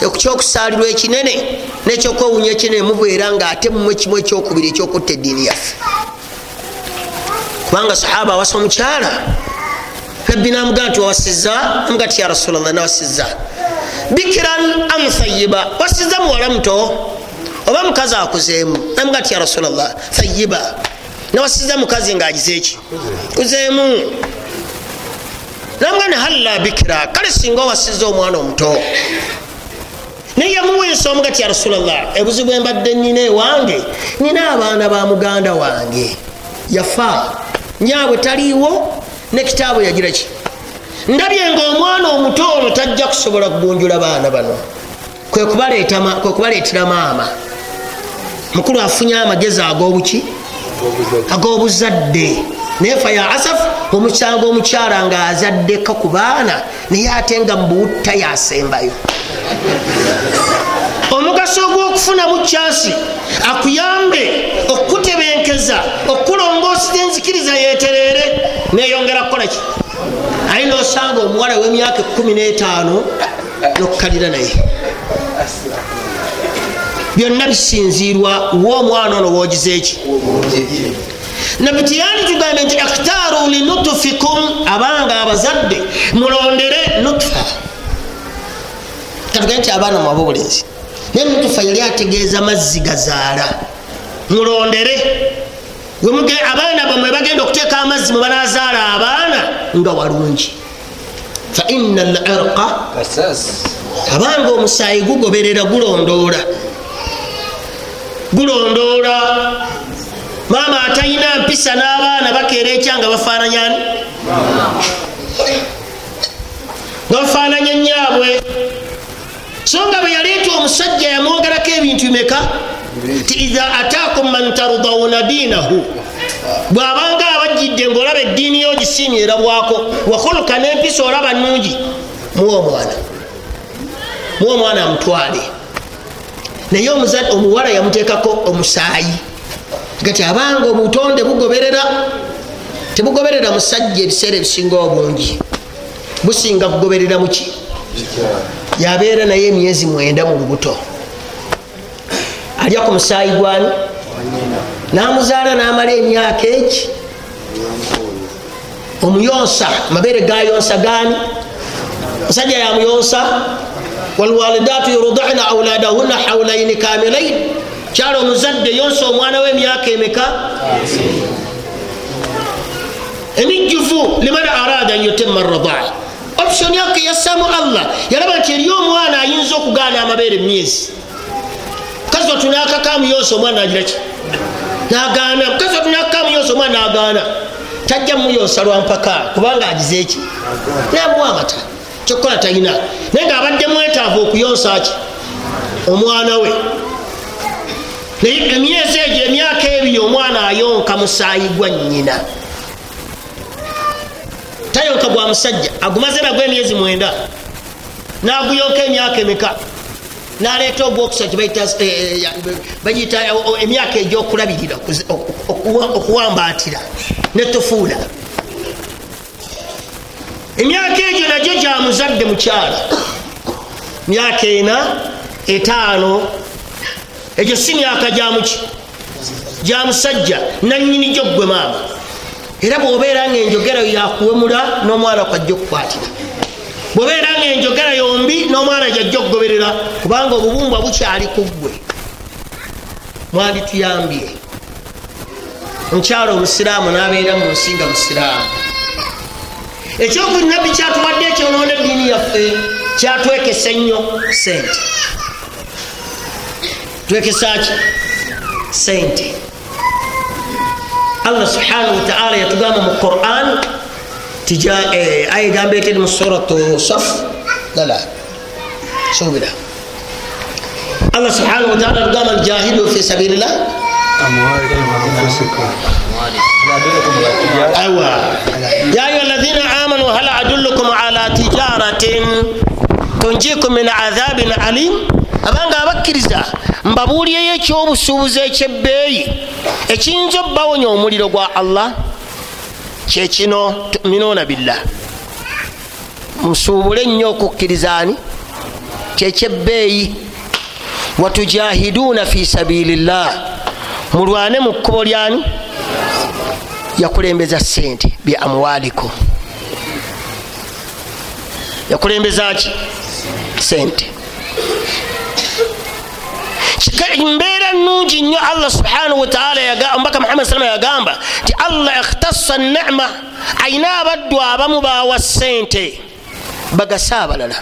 ekyokusaalirwa ekinene nekyokwewunya ekinene mubeera nga ate mmwe kimu ekyokubiri ekyokutta eddiini yaffe kubanga sahaba awasa omukyala. Nabbi namugaa nti wawasiza amuga ti ya rasulllah nawasiza bikiran am thayiba wasiza muwala muto? Oba mukazi akuzeemu. Namuga ti ya rasulllah thayiba nawasiza mukazi ngaagize eki kuzeemu. Namuga ni halla bikira kale singa owasiza omwana omuto. Naye yamuweesa omuga ti ya rasulllah ebuzibu embadde nina ewange nina abaana ba muganda wange yafa nyaabwe taliiwo ne kitaabu yagira ki? Ndabye nga omwana omuto ono tajja kusobola kugunjula baana bano. Kwekubaleetera maama. Mukulu afunye amagezi ag'obuki ag'obuzadde. Nefa ya asafu omukyanga omukyala nga azaddeko ku baana naye ate nga mubuutta yasembayo. Omugaso gw'okufunamu kyasi akuyambe okutebenkeza okulongoosa enzikiriza yetereere neyongera kukolaki aye nosanga omuwala w'emyaka 15 nokukalira naye. Byonna bisinzirwa woomwana ono wogize eki nabitiyani tugambe nti iktaaru linutufikum abanga abazadde mulondere nutufa katugambe nti abaana mwaba obulenzi naye nutufa yali ategeeza mazzi gazaala. Mulondere abaana bamwe bagenda okuteeka amazzi mwe banazaala abaana nga walungi. Faina lirqa abanga omusaayi gugoberera gulondoola. Gulondoola. Maama atalina mpisa n'abaana bakeera ekyanga bafaananyani nga bafaananya enyaabwe so nga bwe yaleeta omusajja yamwogerako ebintu bimeka ti iha ataakum man tardawuna diinahu. Bw'abanga abajjidde ngaolaba eddiini yo gisiimye erabwako wakhuluka n'empisa olaba nungi muwa omwana. Muwa omwana amutwale. Naye omuwala yamuteekako omusaayi. Gati abanga obutonde bugoberera tebugoberera musajja ebiseera ebisinga obungi. Businga kugoberera muki yabeera naye emyezi mwenda mu lubuto alya ku musaayi gwani namuzaala namala emyaka egi omuyonsa amabeere gayonsa gani musajja yamuyonsa? Walwalidatu yurdina auladahunna haulaini kamilain kyala omuzadde yonsa omwana w'emyaka emeka? Emijjuvu liman arada an yutima radaa option yake yassamu allah. Yalaba nti eri omwana ayinza okugaana amabeere emyezi mukazi watunakakamuyonsa omwana agiraki nagaana mukazi watunakakamuyonsa omwana nagaana tajja muyonsa lwampaka kubanga agize eki namuwa amata kyokukola talina naye nga abadde mwetaavu okuyonsa ki omwana we. Naye emyezi egyo emyaka ebiri omwana ayonka musaayi gwa nyina tayonka gwa musajja. Agumaze nagwo emyezi mwenda. Naguyonka emyaka emeka naleeta ogwokusa bagiyita emyaka egyokulabirira okuwambatira netufuula emyaka egyo nagyo gyamuzadde mukyala myaka ena etaano egyo si myaka gyamuki gyamusajja nanyini gyo gwe maama. Era bwobeera nga enjogera yakuwemula n'omwana kwajja okukwatira bwobeera nga enjogera yombi n'omwana jajja okugoberera kubanga obubumbwa bukyali ku ggwe. Mwali tuyambye omukyalo omusiraamu n'abeera mu nsi nga musiraamu. Ekyokunabbi kyatuwadde ekyonoona eddiini yaffe kyatwekesa ennyo sente twekesaki sente allah subhanahu wataala yatugamba mu quran aya egamba eteri mu suratu saf. Lala subira allah subhanahu wataala atugamba njahidu fi sabilillah. Aiwa ya ayuha alladhina amanu hal adullukum ala tijaratin tunjikum min adhabin alim? Abanga abakkiriza mbabuulyeyo ekyobusuubuzi ekyebbeeyi ekiyinza obbawonya omuliro gwa allah kyekino tuminuuna billah. Musuubule nnyo okukkirizaani kyekyebbeeyi watujahiduuna fi sabilillah mulwane mu kkubo lyani? Yakulembeza sente byamuwalikum yakulembeza ki? Sente mbeera nungi nnyo allah subhanahu wataala omubaka muhammad salama yagamba nti allah ikhtassa nema ayina abaddu abamu bawa sente bagasa abalala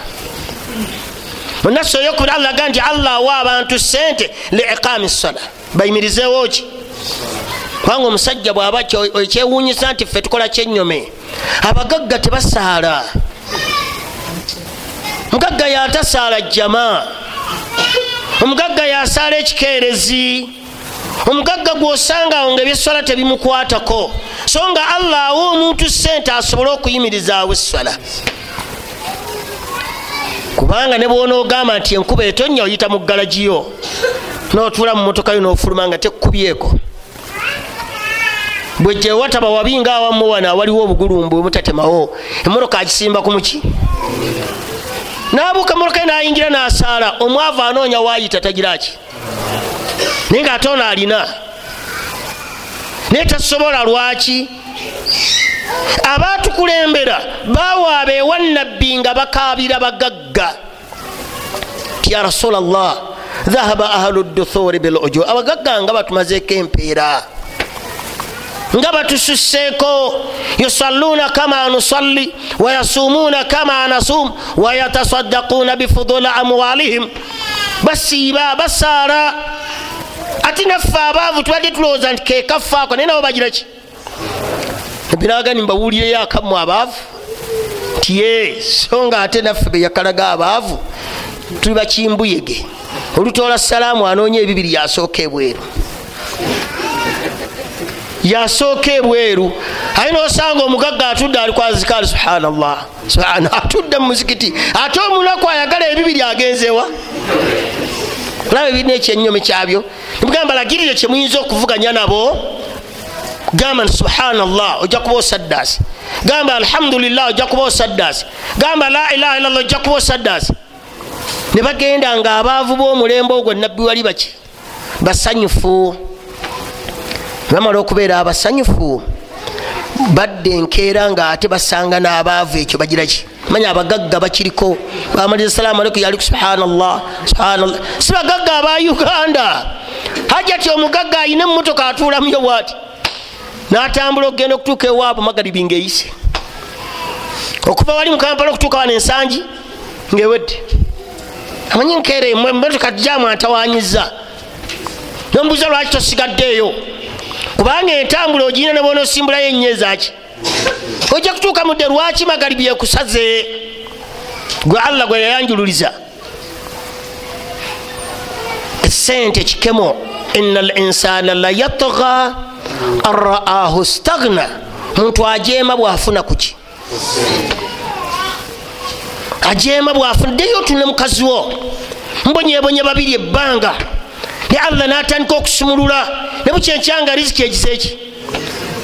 munasi oyokubiri allah aga nti allah awa abantu sente liiqami sala bayimirizewo ki kubanga omusajja bwaba ekyewunyisa nti ffe tukola kyenyome abagagga tebasaala mugagga yatasaala jamaa omugagga yasaala ekikeerezi. Omugagga gwosangawo nga ebyeswala tebimukwatako. So nga allah awa omuntu sente asobole okuyimirizaawo eswala kubanga ne bwonaogamba nti enkuba etonya oyita mu galagiyo notula mu motoka yo nofuluma nga tekkubyeko. Bwejewataba wabinga awamu wano awaliwo obugulumbu mutatemawo emotoka agisimba ku muki nabuuka emotoka nayingira nasaala. Omwavu anoonya wayita tagiraki naye nga ate ono alina. Naye tasobola lwaki? Abatukulembera bawaaba ewannabbi nga bakabira bagagga. Ti ya rasula llah dhahaba ahlu duthuri bilujo abagagga nga batumazeeko empeera nga batususseeko yusalluuna kama nusalli wayasumuuna kama nasum wayatasaddaquuna bifudula amwalihim. Basiiba basaara ati naffe abaavu tubadde tulowooza nti kekaffaako naye nabo bagiraki binagani mbawulireyo akamu abaavu nti ye so nga ate naffe beyakalaga abaavu tuli bakimbuyege olutoola salaamu anoonya ebibiri yasooka ebweru yasooka ebweru aye nosanga omugagga atudde ali kwazikaali subhanallah atudde mumuzikiti ate omunaku ayagala ebibiri agenzewa olaba ebirina ekyenyomi kyabyo nibugamba lagirire kyemuyinza okuvuganya nabo? Gamba nti subhanallah ojja kuba osaddaasi. Gamba alhamdulillah ojja kuba osaddaasi. Gamba la ilaha illallah ojja kuba osaddaasi. Ne bagenda nga abaavu b'omulembe ogwo nabbi wali baki? Basanyufu bamala okubeera abasanyufu badde enkeera nga ate basanga n'abaavu ekyo bagiraki manya abagagga bakiriko bamaliza salaamu aleikum yaliku subhanallah subhanallah. Si bagagga aba uganda? Hajati omugagga ayina emotoka atuulamuyo bwati natambula okugenda okutuuka ewaabwe magaribi ngaeyise okuva wali mukampala okutuuka wano ensangi ngaewedde amanyi nkeera emotoka jamu antawanyiza nomubuuza lwaki tosigaddeeyo kubanga entambula ogirina nebona osimbulayo enyezaki ojja kutuuka mudde lwaki magaribi ekusaze gwe allah gwe yayanjululiza. Esente kikemo. Ina l insana la yatga an raahu stagna muntu ajeema bwafuna kuki ajeema bwafuna. Ddeyo otune mukazi wo. Mbonyebonye babiri ebbanga ne allah natandika okusumulula. Ne bukyenkyanga riziki egiseeki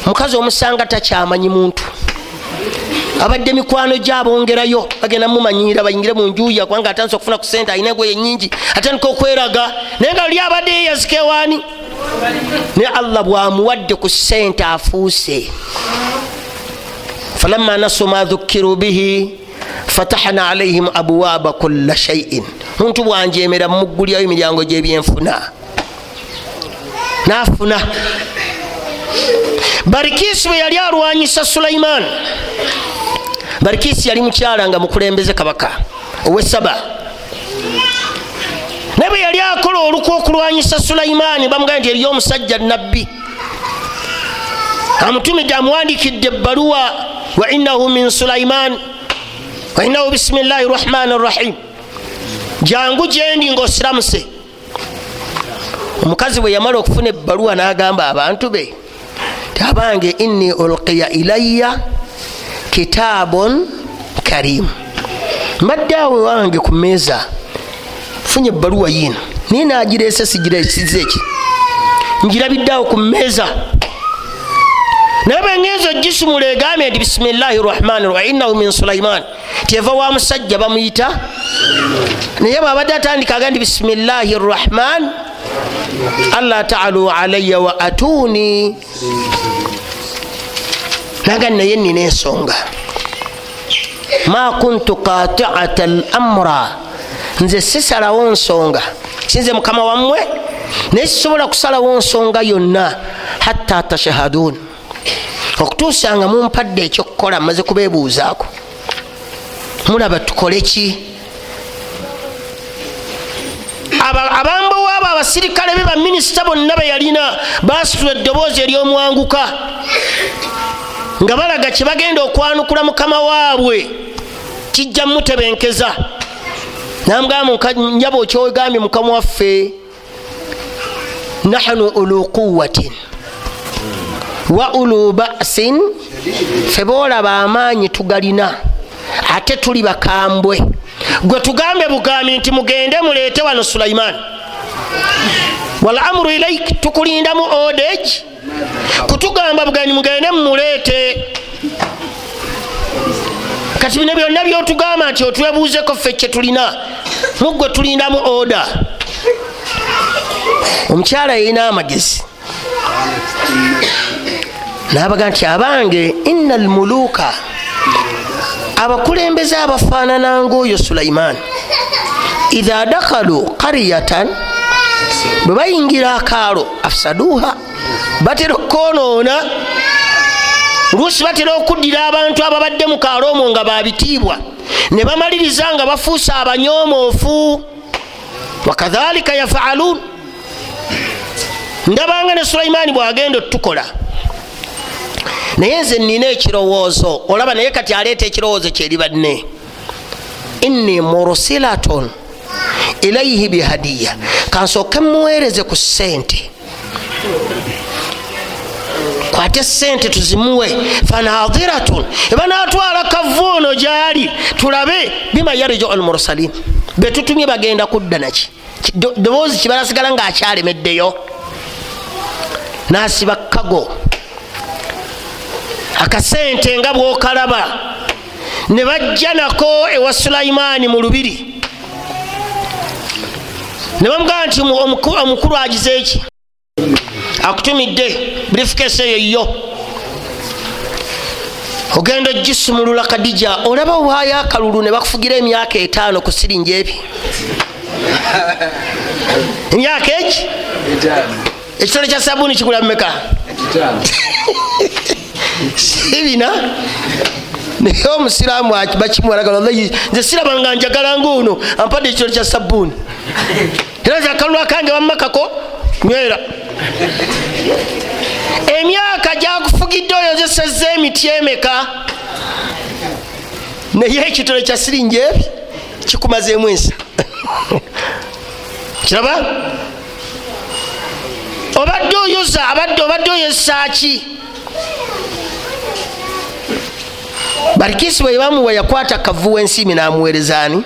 mukazi omusanga takyamanyi muntu. Abadde mikwano gyabongerayo bagenda mumanyira bayingire munjuya kubanga atandisa okufuna ku sente alina egoye nyingi atandika okweraga. Naye nga luli abadde yeyazika ewaani. Naye allah bwamuwadde ku sente afuuse. Falamma nasu ma dhukiru bihi fatahna alaihim abwaba kula shaiin muntu bwanjemera mumugulyayo emiryango gyebyenfuna nafuna. Barikisi bwe yali alwanyisa sulaiman. Barikisi yali mukyala nga mukulembeze kabaka owesaba naye bwe yali akola olukwa okulwanyisa sulaimaani bamugamba nti eriyo omusajja nabbi amutumidde amuwandikidde ebbaluwa wa innahu min sulaiman innahu bisimillahi rahmani rahim. Jangu gyendi ngaosiramuse omukazi bwe yamala okufuna ebbaluwa n'agamba abantu be tabange inni ulqiya ilayya kitaabun karimu mbadde awe wange ku meeza funye ebbaluwa yiino. Naye nagireese sigiresize eki njirabidde awo ku meeza naye bwengenza ogisumula egambye nti bisimillahi rahmani rahim innahu min sulaiman tyeva wa musajja bamuyita naye bwabadde atandika aga nti bisimillahi rahman alla taalu alaya wa atuni. Naga naye nina ensonga. Ma kuntu qatiata lamra nze sisalawo nsonga. Sinze mukama wammwe? Naye sisobola kusalawo nsonga yonna hatta tashahadun okutuusa nga mumpadde ekyokukola maze kubeebuuzaako. Mulaba tukole ki? Abambowaabo abasirikale be baminisita bonna beyalina basitula eddoboozi eryomwanguka nga balaga kyebagenda okwanukula mukama waabwe. Kijja mutebenkeza namugamba njaba okyogambye mukama waffe nahnu ulu quwatin wa ulu basin fe boolaba amaanyi tugalina ate tuli bakambwe. Gwe tugambe bugambi nti mugende muleete wano sulaimaani wal amuru ilaik tukulindamu odage kutugamba bugambi mugende mumuleete kati bino byonna byotugamba nti otwebuuzeko ffe kyetulina muggwe tulindamu oda. Omukyala yalina amagezi nabaga nti abange ina almuluuka abakulembeze abafaanana ngaoyo sulaimaani idha dakalu qaryatan bwe bayingira akaalo afsaduha batera okwonoona oluusi batera okuddira abantu ababadde mu kaalo omwo nga babitiibwa ne bamaliriza nga bafuuse abanyoomoofu wakadhalika yafaaluun ndabanga ne sulaimaani bwagenda otukola naye nze nina ekirowoozo olaba naye kati aleeta ekirowoozo kyeri banne. Inni mursilatun ilaihi bihadiya. Kansooke muweereze ku ssente. Kwate sente tuzimuwe. Fanadhiratun ebanatwala kavuuno gyali. Tulabe bima yariju almursalin betutumye bagenda kudda naki doboozi kibalasigala ngaakyalemeddeyo nasiba kago akasente nga bwokalaba. Ne bajja nako ewa sulaimaani mu lubiri. Ne bamugamba nti omukulu agize eki akutumidde briefcase eyo yo ogenda ogisumulula kadija olaba waayo akalulu ne bakufugira emyaka etaano ku siringi ebi? Emyaka eki ekitole kya sabuuni kigula mumeka sibina? Naye omusiraamu bakimwalaganze sirabanga njagala ngaono ampadde ekitole kya sabuuni era zakalulu akange bamumakako nywera. Emyaka gyakufugidde oyo nzeseza emiti emeka? Naye ekitole kya siringi ebi kikumazeemu ensa. Kiraba? Obadde oyoza abadde obadde oyosaaki balikisi bwe bamuwa yakwata kavuwa ensiimi namuweerezaani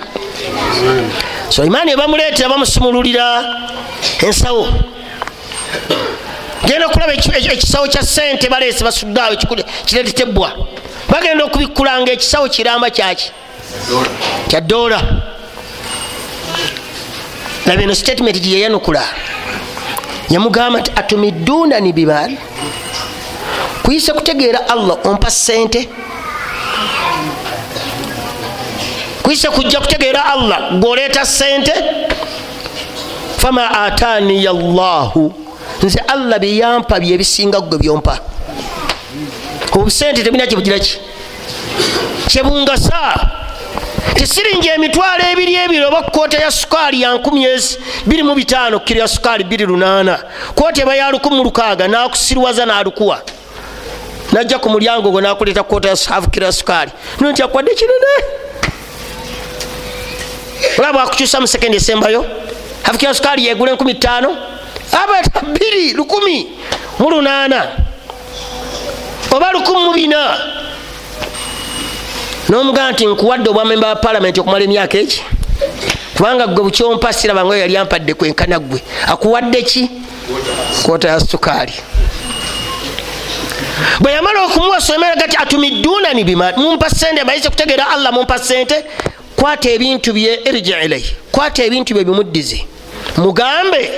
sulaimaani ebamuleetera bamusumululira. Ensawo. Genda okulaba ekisawo kya sente baleese basuddaawo kiretetebwa bagenda okubikkulanga ekisawo kiramba kyaki kya doola. Laba eno statement gyeyanukula yamugamba nti atumiddunani bimaali kuyise kutegeera allah ompa sente kuyise kujja kutegeera allah gwoleeta sente fama ataniya llahu nze allah byeyampa byebisinga gwe byompa. Obusente tebina kyebugiraki kyebungasa tesiringi emitwalo ebiri ebiri oba koota ya sukaali ya 25 kiro ya sukaali 28 koota eba ya 16 nakusirwaza nalukuwa. Najja ku mulyango gwe nakuleta koota ya kiro ya sukaali. Nti akwadde kinene olaba bwakukyusa mu sekendi esembayo hafikira sukaali yegula 15 abata 2 1 mu 8 oba 14 nomugamba nti nkuwadde obwamemba ba palamenti okumala emyaka eki kubanga gwe bukyompa sirabanga yali ampadde kwenkana gwe akuwadde ki? Kwota ya sukaali bwe yamala okumuwa somera gati atumiddunani bima? Mumpa sente bayise kutegeera allah mumpa sente kwata ebintu bye irji ilaihi kwata ebintu bye bimuddize. Mugambe.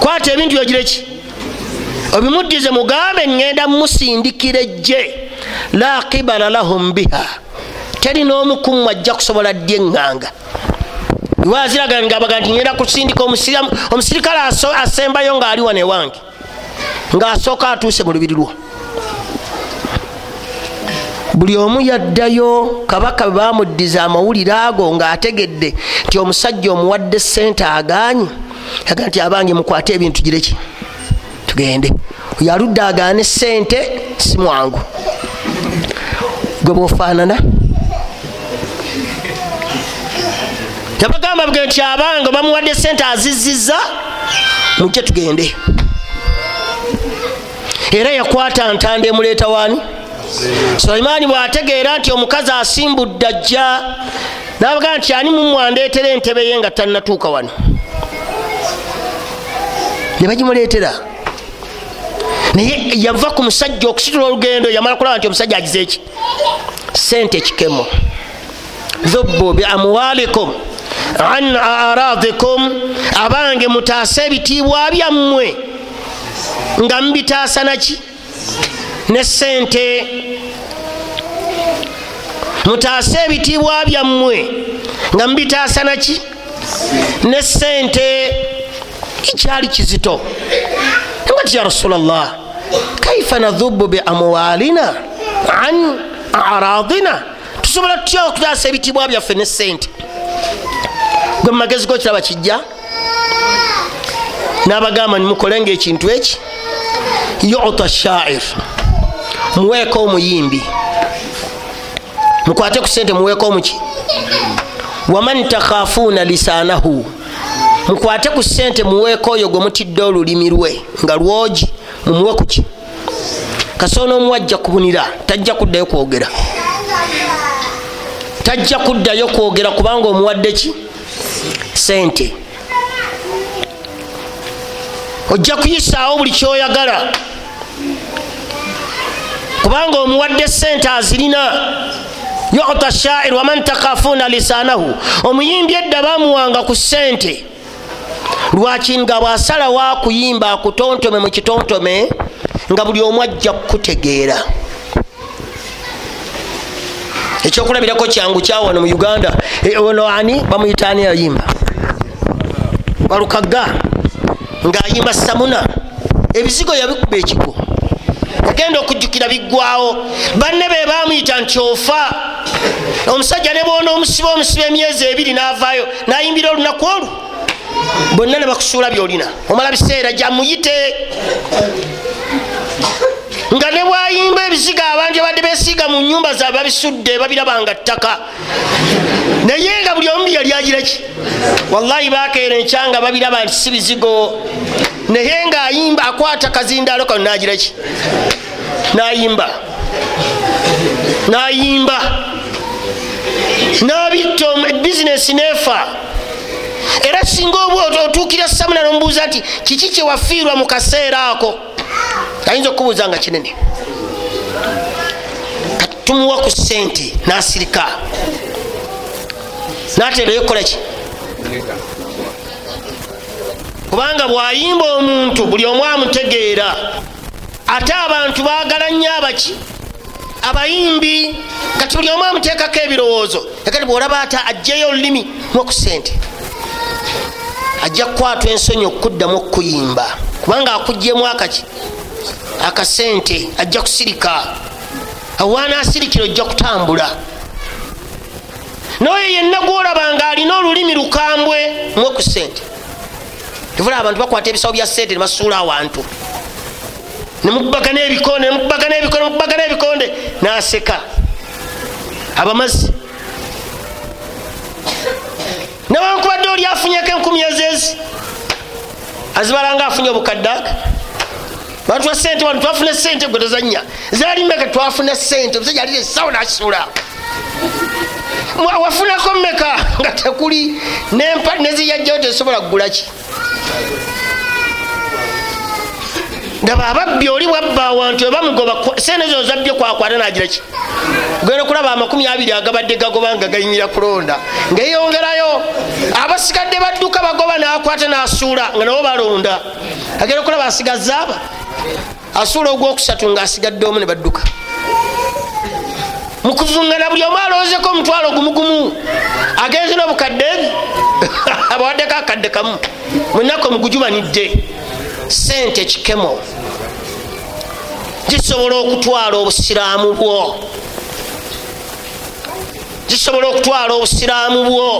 Kwata ebintu byogireki obimuddize mugambe ŋŋenda musindikira ejje la qibala lahum biha. Teri n'omukumu ajja kusobola ddy eŋŋanga? Waziragangabaga nti ŋenda kusindika omusirikale asembayo ng'ali wane wange ng'asooka atuuse mu lubiri lwo buli omu yaddayo kabaka bwe bamuddiza amawulire ago ng'ategedde nti omusajja omuwadde sente agaanyi yaga nti abange mukwate ebintu gireki tugende. Oyo aludde agaane sente si mwangu. Gwe bwofaanana? Yabagamba bwe nti abange bamuwadde sente aziziza mujje tugende. Era yakwata ntanda emuleeta waani sulaimaani bwategeera nti omukazi asimbudde ajja nabagaa nti ani mumwandeetera entebe ye nga tannatuuka wano? Ne bagimuleetera. Naye yava ku musajja okusitula olugendo yamala kulaba nti omusajja agize eki sente kikemo dhubu biamwalikum an aradikum abange mutaase ebitiibwa byammwe. Nga mubitaasa naki ne sente mutaase ebitiibwa byammwe nga mubitaasa naki ne sente ekyali kizito. Ngati ya rasulllah kaifa nadhubu biamwalina an aradina tusobola tutya okutaasa ebitiibwa byaffe ne sente gwe mumagezi go kiraba kijja? Nabagamba nimukolenga ekintu eki? Yuta shair muweeko omuyimbi. Mukwate ku sente muweeko omuki waman takhafuuna lisaanahu mukwate ku sente muweeko oyo gwe mutidde olulimi lwe nga lwogi mumuwe kuki kasoona omuwajja kubunira tajja kuddayo kwogera. Tajja kuddayo kwogera kubanga omuwadde ki? Sente ojja kuyisaawo buli kyoyagala kubanga omuwadde sente azirina. Yuta shair waman takafuna lisaanahu omuyimbi edda bamuwanga ku sente lwaki nga bwasalawo akuyimba akutontome mu kitontome nga buli omu ajja kukutegeera? Ekyokulabirako kyangu kyawano mu uganda ono ani bamuyitaani yayimba balukaga ngaayimba samuna. Ebizigo yabikuba ekigo yagenda okujjukira biggwawo banne be bamuyita nti ofa. Omusajja ne bona omusiba omusiba emyezi ebiri navaayo nayimbira olunaku olwo. Bonna ne bakusuula byolina. Omala biseera gyamuyite. Nga ne bwayimba ebiziga abantu abadde besiiga mu nyumba zaabwe babisudde babirabanga ttaka. Naye nga buli omu yali agiraki wallahi bakeera enkyanga babiraba nti si bizigo naye ngaayimba akwata kazindalo kano nagiraki nayimba. Nayimba. Nabitta bizinesi nefa. Era singa oba otuukira samuna nomubuuza nti kiki kyewafiirwa mu kaseera ako? Ayinza okubuuza nga kinene. Tumuwa ku sente nasirika. Naterayo kukolaki kubanga bwayimba omuntu buli omu amutegeera. Ate abantu bagala nnyo abaki abayimbi kati buli omu amuteekako ebirowoozo. Ekati bwolaba ata ajjeyo olulimi muwa ku sente ajja kukwatwa ensonyi okuddamu okuyimba kubanga akugjemu akaki akasente ajja kusirika. Awanasirikira ojja kutambula. Noyo yenna gwolaba nga alina olulimi lukambwe muwe ku sente tuvula abantu bakwata ebisawo bya sente nebasuula awantu. Nemukubagana ebikonde nemukubagana ebikonde nemukubagana ebikonde naseka. Abamazi newankubadde oli afunyeko enkumi ezezi azibalanga afunye obukadde aka batwa sente wano twafuna sente gwe tozanya zalimeka twafuna sente omusajja alire esawo nakisula wafunako meka nga tekuli neziyajjawo tesobola kugulaki ndaba ababbi oli bwabba awantu ebamugoba sente zo zabbye kwakwata nagiraki genda okulaba amakumi abiri agabadde gagoba nga gayinyira kulonda ngeyongerayo abasigadde badduka bagoba nakwata nasuula nga nabo balonda. Agenda okulaba asigaza aba. Asuula ogwokusatu nga asigadde omu ne badduka. Mukuvungana buli omu alowoozeko omutwalo gumugumu. Agenze nobukadde. Ebi abawaddeko akadde kamu. Mwenako mugujubanidde sente kikemo. Gisobola okutwala obusiraamu bwo. Gisobola okutwala obusiraamu bwo.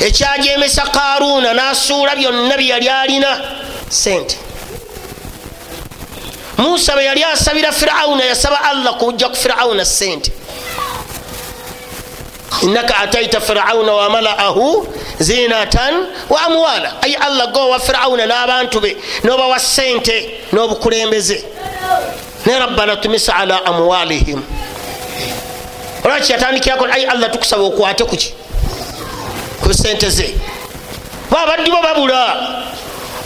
Ekyajemesa karuuna nasuula byonna byeyali alina. Sente musa bwe yali asabira firawuna yasaba allah kujja ku firawuna sente innaka ataita firawuna wamalaahu zinatan wa amwala ayi allah gowa firawuna n'abantu be nobawa sente n'obukulembeze naye rabbana tumisa ala amwalihim olwaki yatandikirako ai allah tukusaba okwate kuki ku sente ze ba abaddi bo babula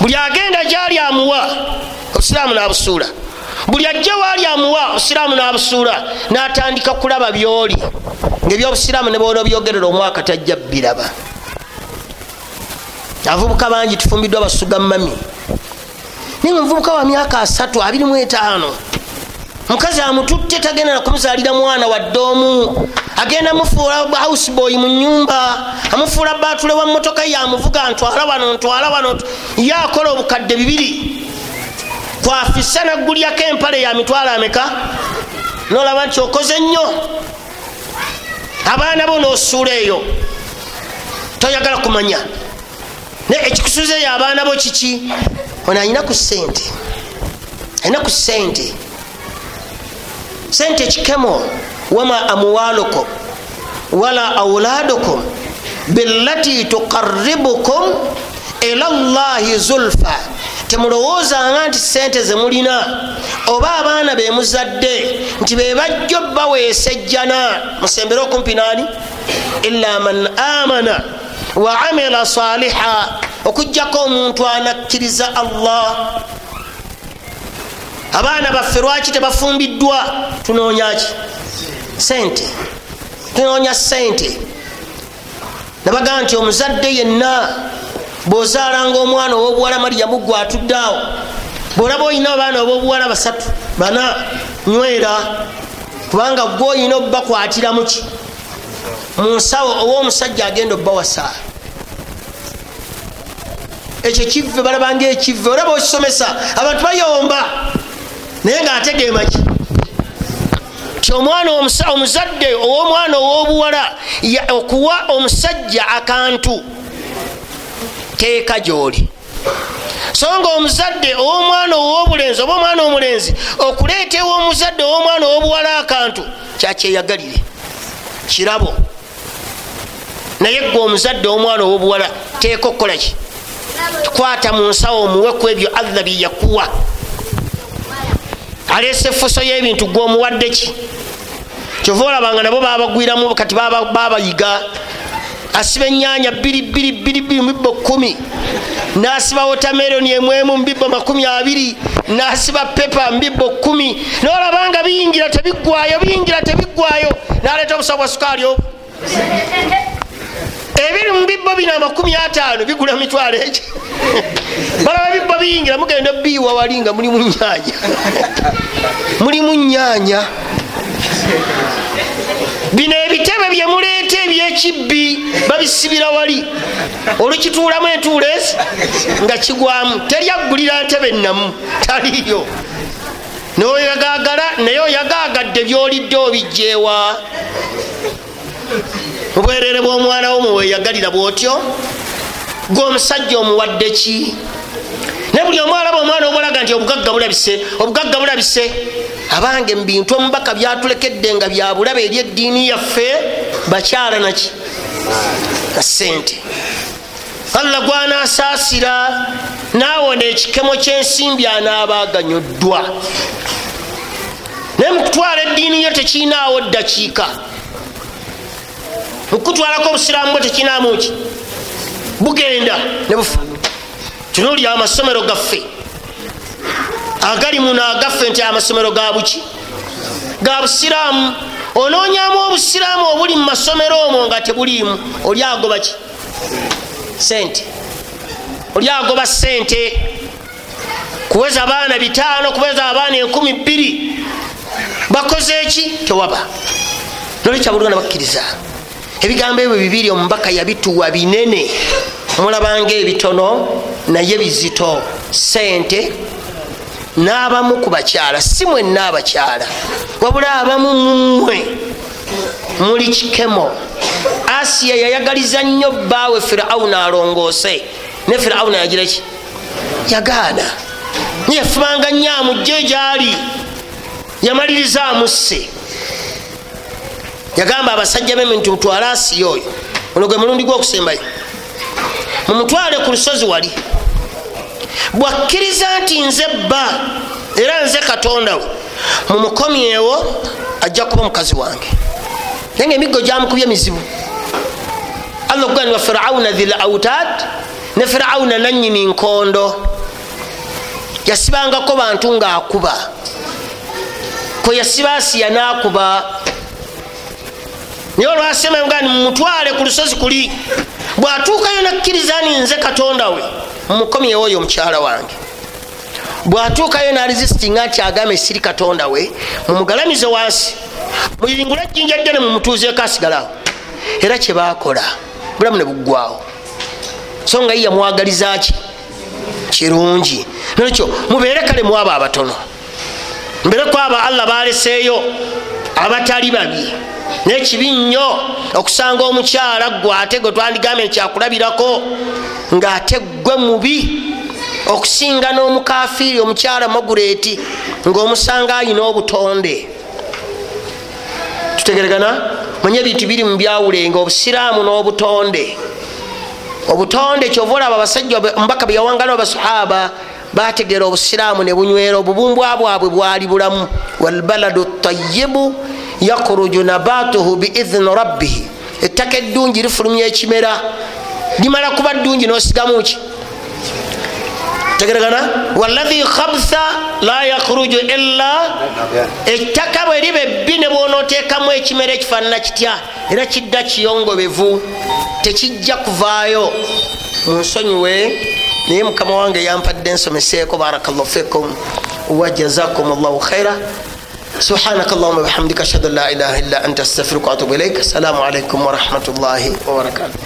buli agenda gyali amuwa obusiraamu nabusuula buli ajja waali amuwa obusiraamu nabusuula natandika kulaba byoli. Ngaebyobusiraamu nebona byogerera omwaka tajja biraba. Abavubuka bangi tufumbiddwa basuga mami naye omuvubuka wa myaka asatu 25 mukazi amututte tagenda nakumuzalira mwana wadde omu agenda mufuula houseboy mu nyumba amufuula batule wa motoka yamuvuga ntwala wano ntwala wano ye akola obukadde bibiri kwafisa naggulyako empale ya mitwalo ameka nolaba nti okoze nnyo. Abaana bo nosuula eyo. Toyagala kumanya. Naye ekikusuzeyo abaana bo kiki? Ono alina ku sente alina ku sente sente kikemo wama amwalukum wala auladukum billati tuqaribukum ila llahi zulfa temulowoozanga nti sente zemulina oba abaana bemuzadde nti bebajjo baweesa ejjana musembere okumpi naani illa man amana wa amila saliha okugjako omuntu anakkiriza allah. Abaana baffe lwaki tebafumbiddwa? Tunoonyaki sente tunoonya sente nabagaa nti omuzadde yenna bwozaalanga omwana ow'obuwala mariyamu gwe atudde awo bwolaba olina abaana ob'obuwala basatu bana nywera kubanga gwe olina obubakwatira muki mu nsawo ow'omusajja agenda obbawasa ekyo kive balabanga ekive olaba okisomesa abantu bayomba naye ngaategeemaki ti omwana omuzadde ow'omwana ow'obuwala okuwa omusajja akantu teeka gyoli. So nga omuzadde ow'omwana ow'obulenzi oba omwana omulenzi okuleeta ew'omuzadde ow'omwana ow'obuwala akantu kyakyeyagalire. Kirabo. Naye gwe omuzadde ow'omwana ow'obuwala teeka okukolaki kwata mu nsawo omuweku ebyo allah byeyakuwa aleesa efuso y'ebintu gweomuwadde ki? Kyova olabanga nabo babagwiramu kati babayiga asiba enyanya bbiri mubibbo kumi nasiba wotameroni emwemu mubibbo makumi abiri. Nasiba pepa mubibbo kumi nolabanga biyingira tebigwayo biyingira tebigwayo naleeta obusawo bwa sukaali obwo ebiri mubibbo bino amakumi ataano bigula mitwalo eki balaba bibbo biyingira mugenda biiwa wali nga mulimu nyanya mulimu nyanya bino ebitebe byemuleeta ebyekibbi babisibira wali. Olukituulamu entuula ezi nga kigwamu teryaggulira ntebe namu taliyo noyagagala naye oyagagadde byolidde obijjeewa. Mubwerere bwomwana wo muweyagalira bwotyo gweomusajja omuwadde ki? Naye buli omwalaba omwana obulaga nti obugagga bulabise obugagga bulabise. Abange mubintu omubaka byatulekedde nga byabulabe eri eddiini yaffe bakyala naki? Na sente allah gwanasaasira naawona ekikemo kyensimbi anaabaganyuddwa naye mukutwala eddiini yo tekiinaawo ddakiika. Mukutwalako obusiraamu bwe tekinaamu ki? Bugenda nebufa tunuuli amasomero gaffe. Agali muno agaffe nti amasomero ga buki? Ga busiraamu onoonyamu obusiraamu obuli mu masomero omwo nga tebuliimu oli agoba ki sente. Oli agoba sente. Kuweza abaana bitaano kuweza abaana enkumi bbiri. Bakoze eki? Tewaba. Nolikyabulugana bakkiriza. Ebigambo ebyo bibiri omubaka yabituwa binene. Mulabanga ebitono naye bizito. Sente n'abamu ku bakyala si mwenna abakyala wabula abamu mumwe muli kikemo. Asiya yayagaliza nnyo bbaawe firawuna alongoose. Ne firawuna yagira ki? Yagaana. Yafubanga nnyo amugje gyali. Yamaliriza amusse. Yagamba abasajja be nti mutwale asiya oyo. Ono gwe mulundi gwokusembayo mumutwale ku lusozi wali bwakkiriza nti nze bba era nze katonda we mumukomyewo ajja kuba mukazi wange. Naye nga emiggo gyamukubye mizibu. Allah okugani wa firauna dhil autad ne firauna nanyini nkondo. Yasibangako bantu ngaakuba kwe yasiba asiya nakuba. Naye olwasemagani mumutwale ku lusozi kuli bwatuukayo nakkirizani nze katonda we mumukomyewo oyo omukyala wange. Bwatuukayo naresistinga nti agambe siri katonda we mumugalamize wansi muyingule ejjinja ddene mumutuuzeeko asigalawo era kyebakola bulamu ne buggwawo so nga ye yamwagalizaki kirungi. Nolekyo mubeere kale muabo abatono. Mbereku abo allah baleseeyo abatali babi nekibi nnyo okusanga omukyala gwe ate gwe twandigambe nkyakulabirako ngaate gwe mubi okusinga n'omukafiiri omukyala magureti ngaomusanga ayina obutonde. Tutegeregana? Manye ebintu biri mu byawulenga obusiraamu n'obutonde. Obutonde kyova olaba abasajja omubaka bwe yawangala abasahaba bategeera obusiraamu ne bunywera obubumbwa bwabwe bwali bulamu. Walbaladu tayibu yakhruju nabatuhu biidhini rabbihi. Ettaka eddungi lifulumya ekimera. Limala kuba ddungi nosigamuki tegeregana? Waladhi khabtha la yakhruju illa ettaka bwe liba ebbi ne bwonoteekamu ekimera ekifaanana kitya? Era kidda kiyongobevu. Tekijja kuvaayo. Munsonyiwe naye mukama wange yampadde ensomeseeko barakallahu fikum wajazakum llahu khaira سبحانك اللهم وبحمدك اشهد ان لا اله الا انت استغفرك واتوب اليك السلام عليكم ورحمه الله وبركاته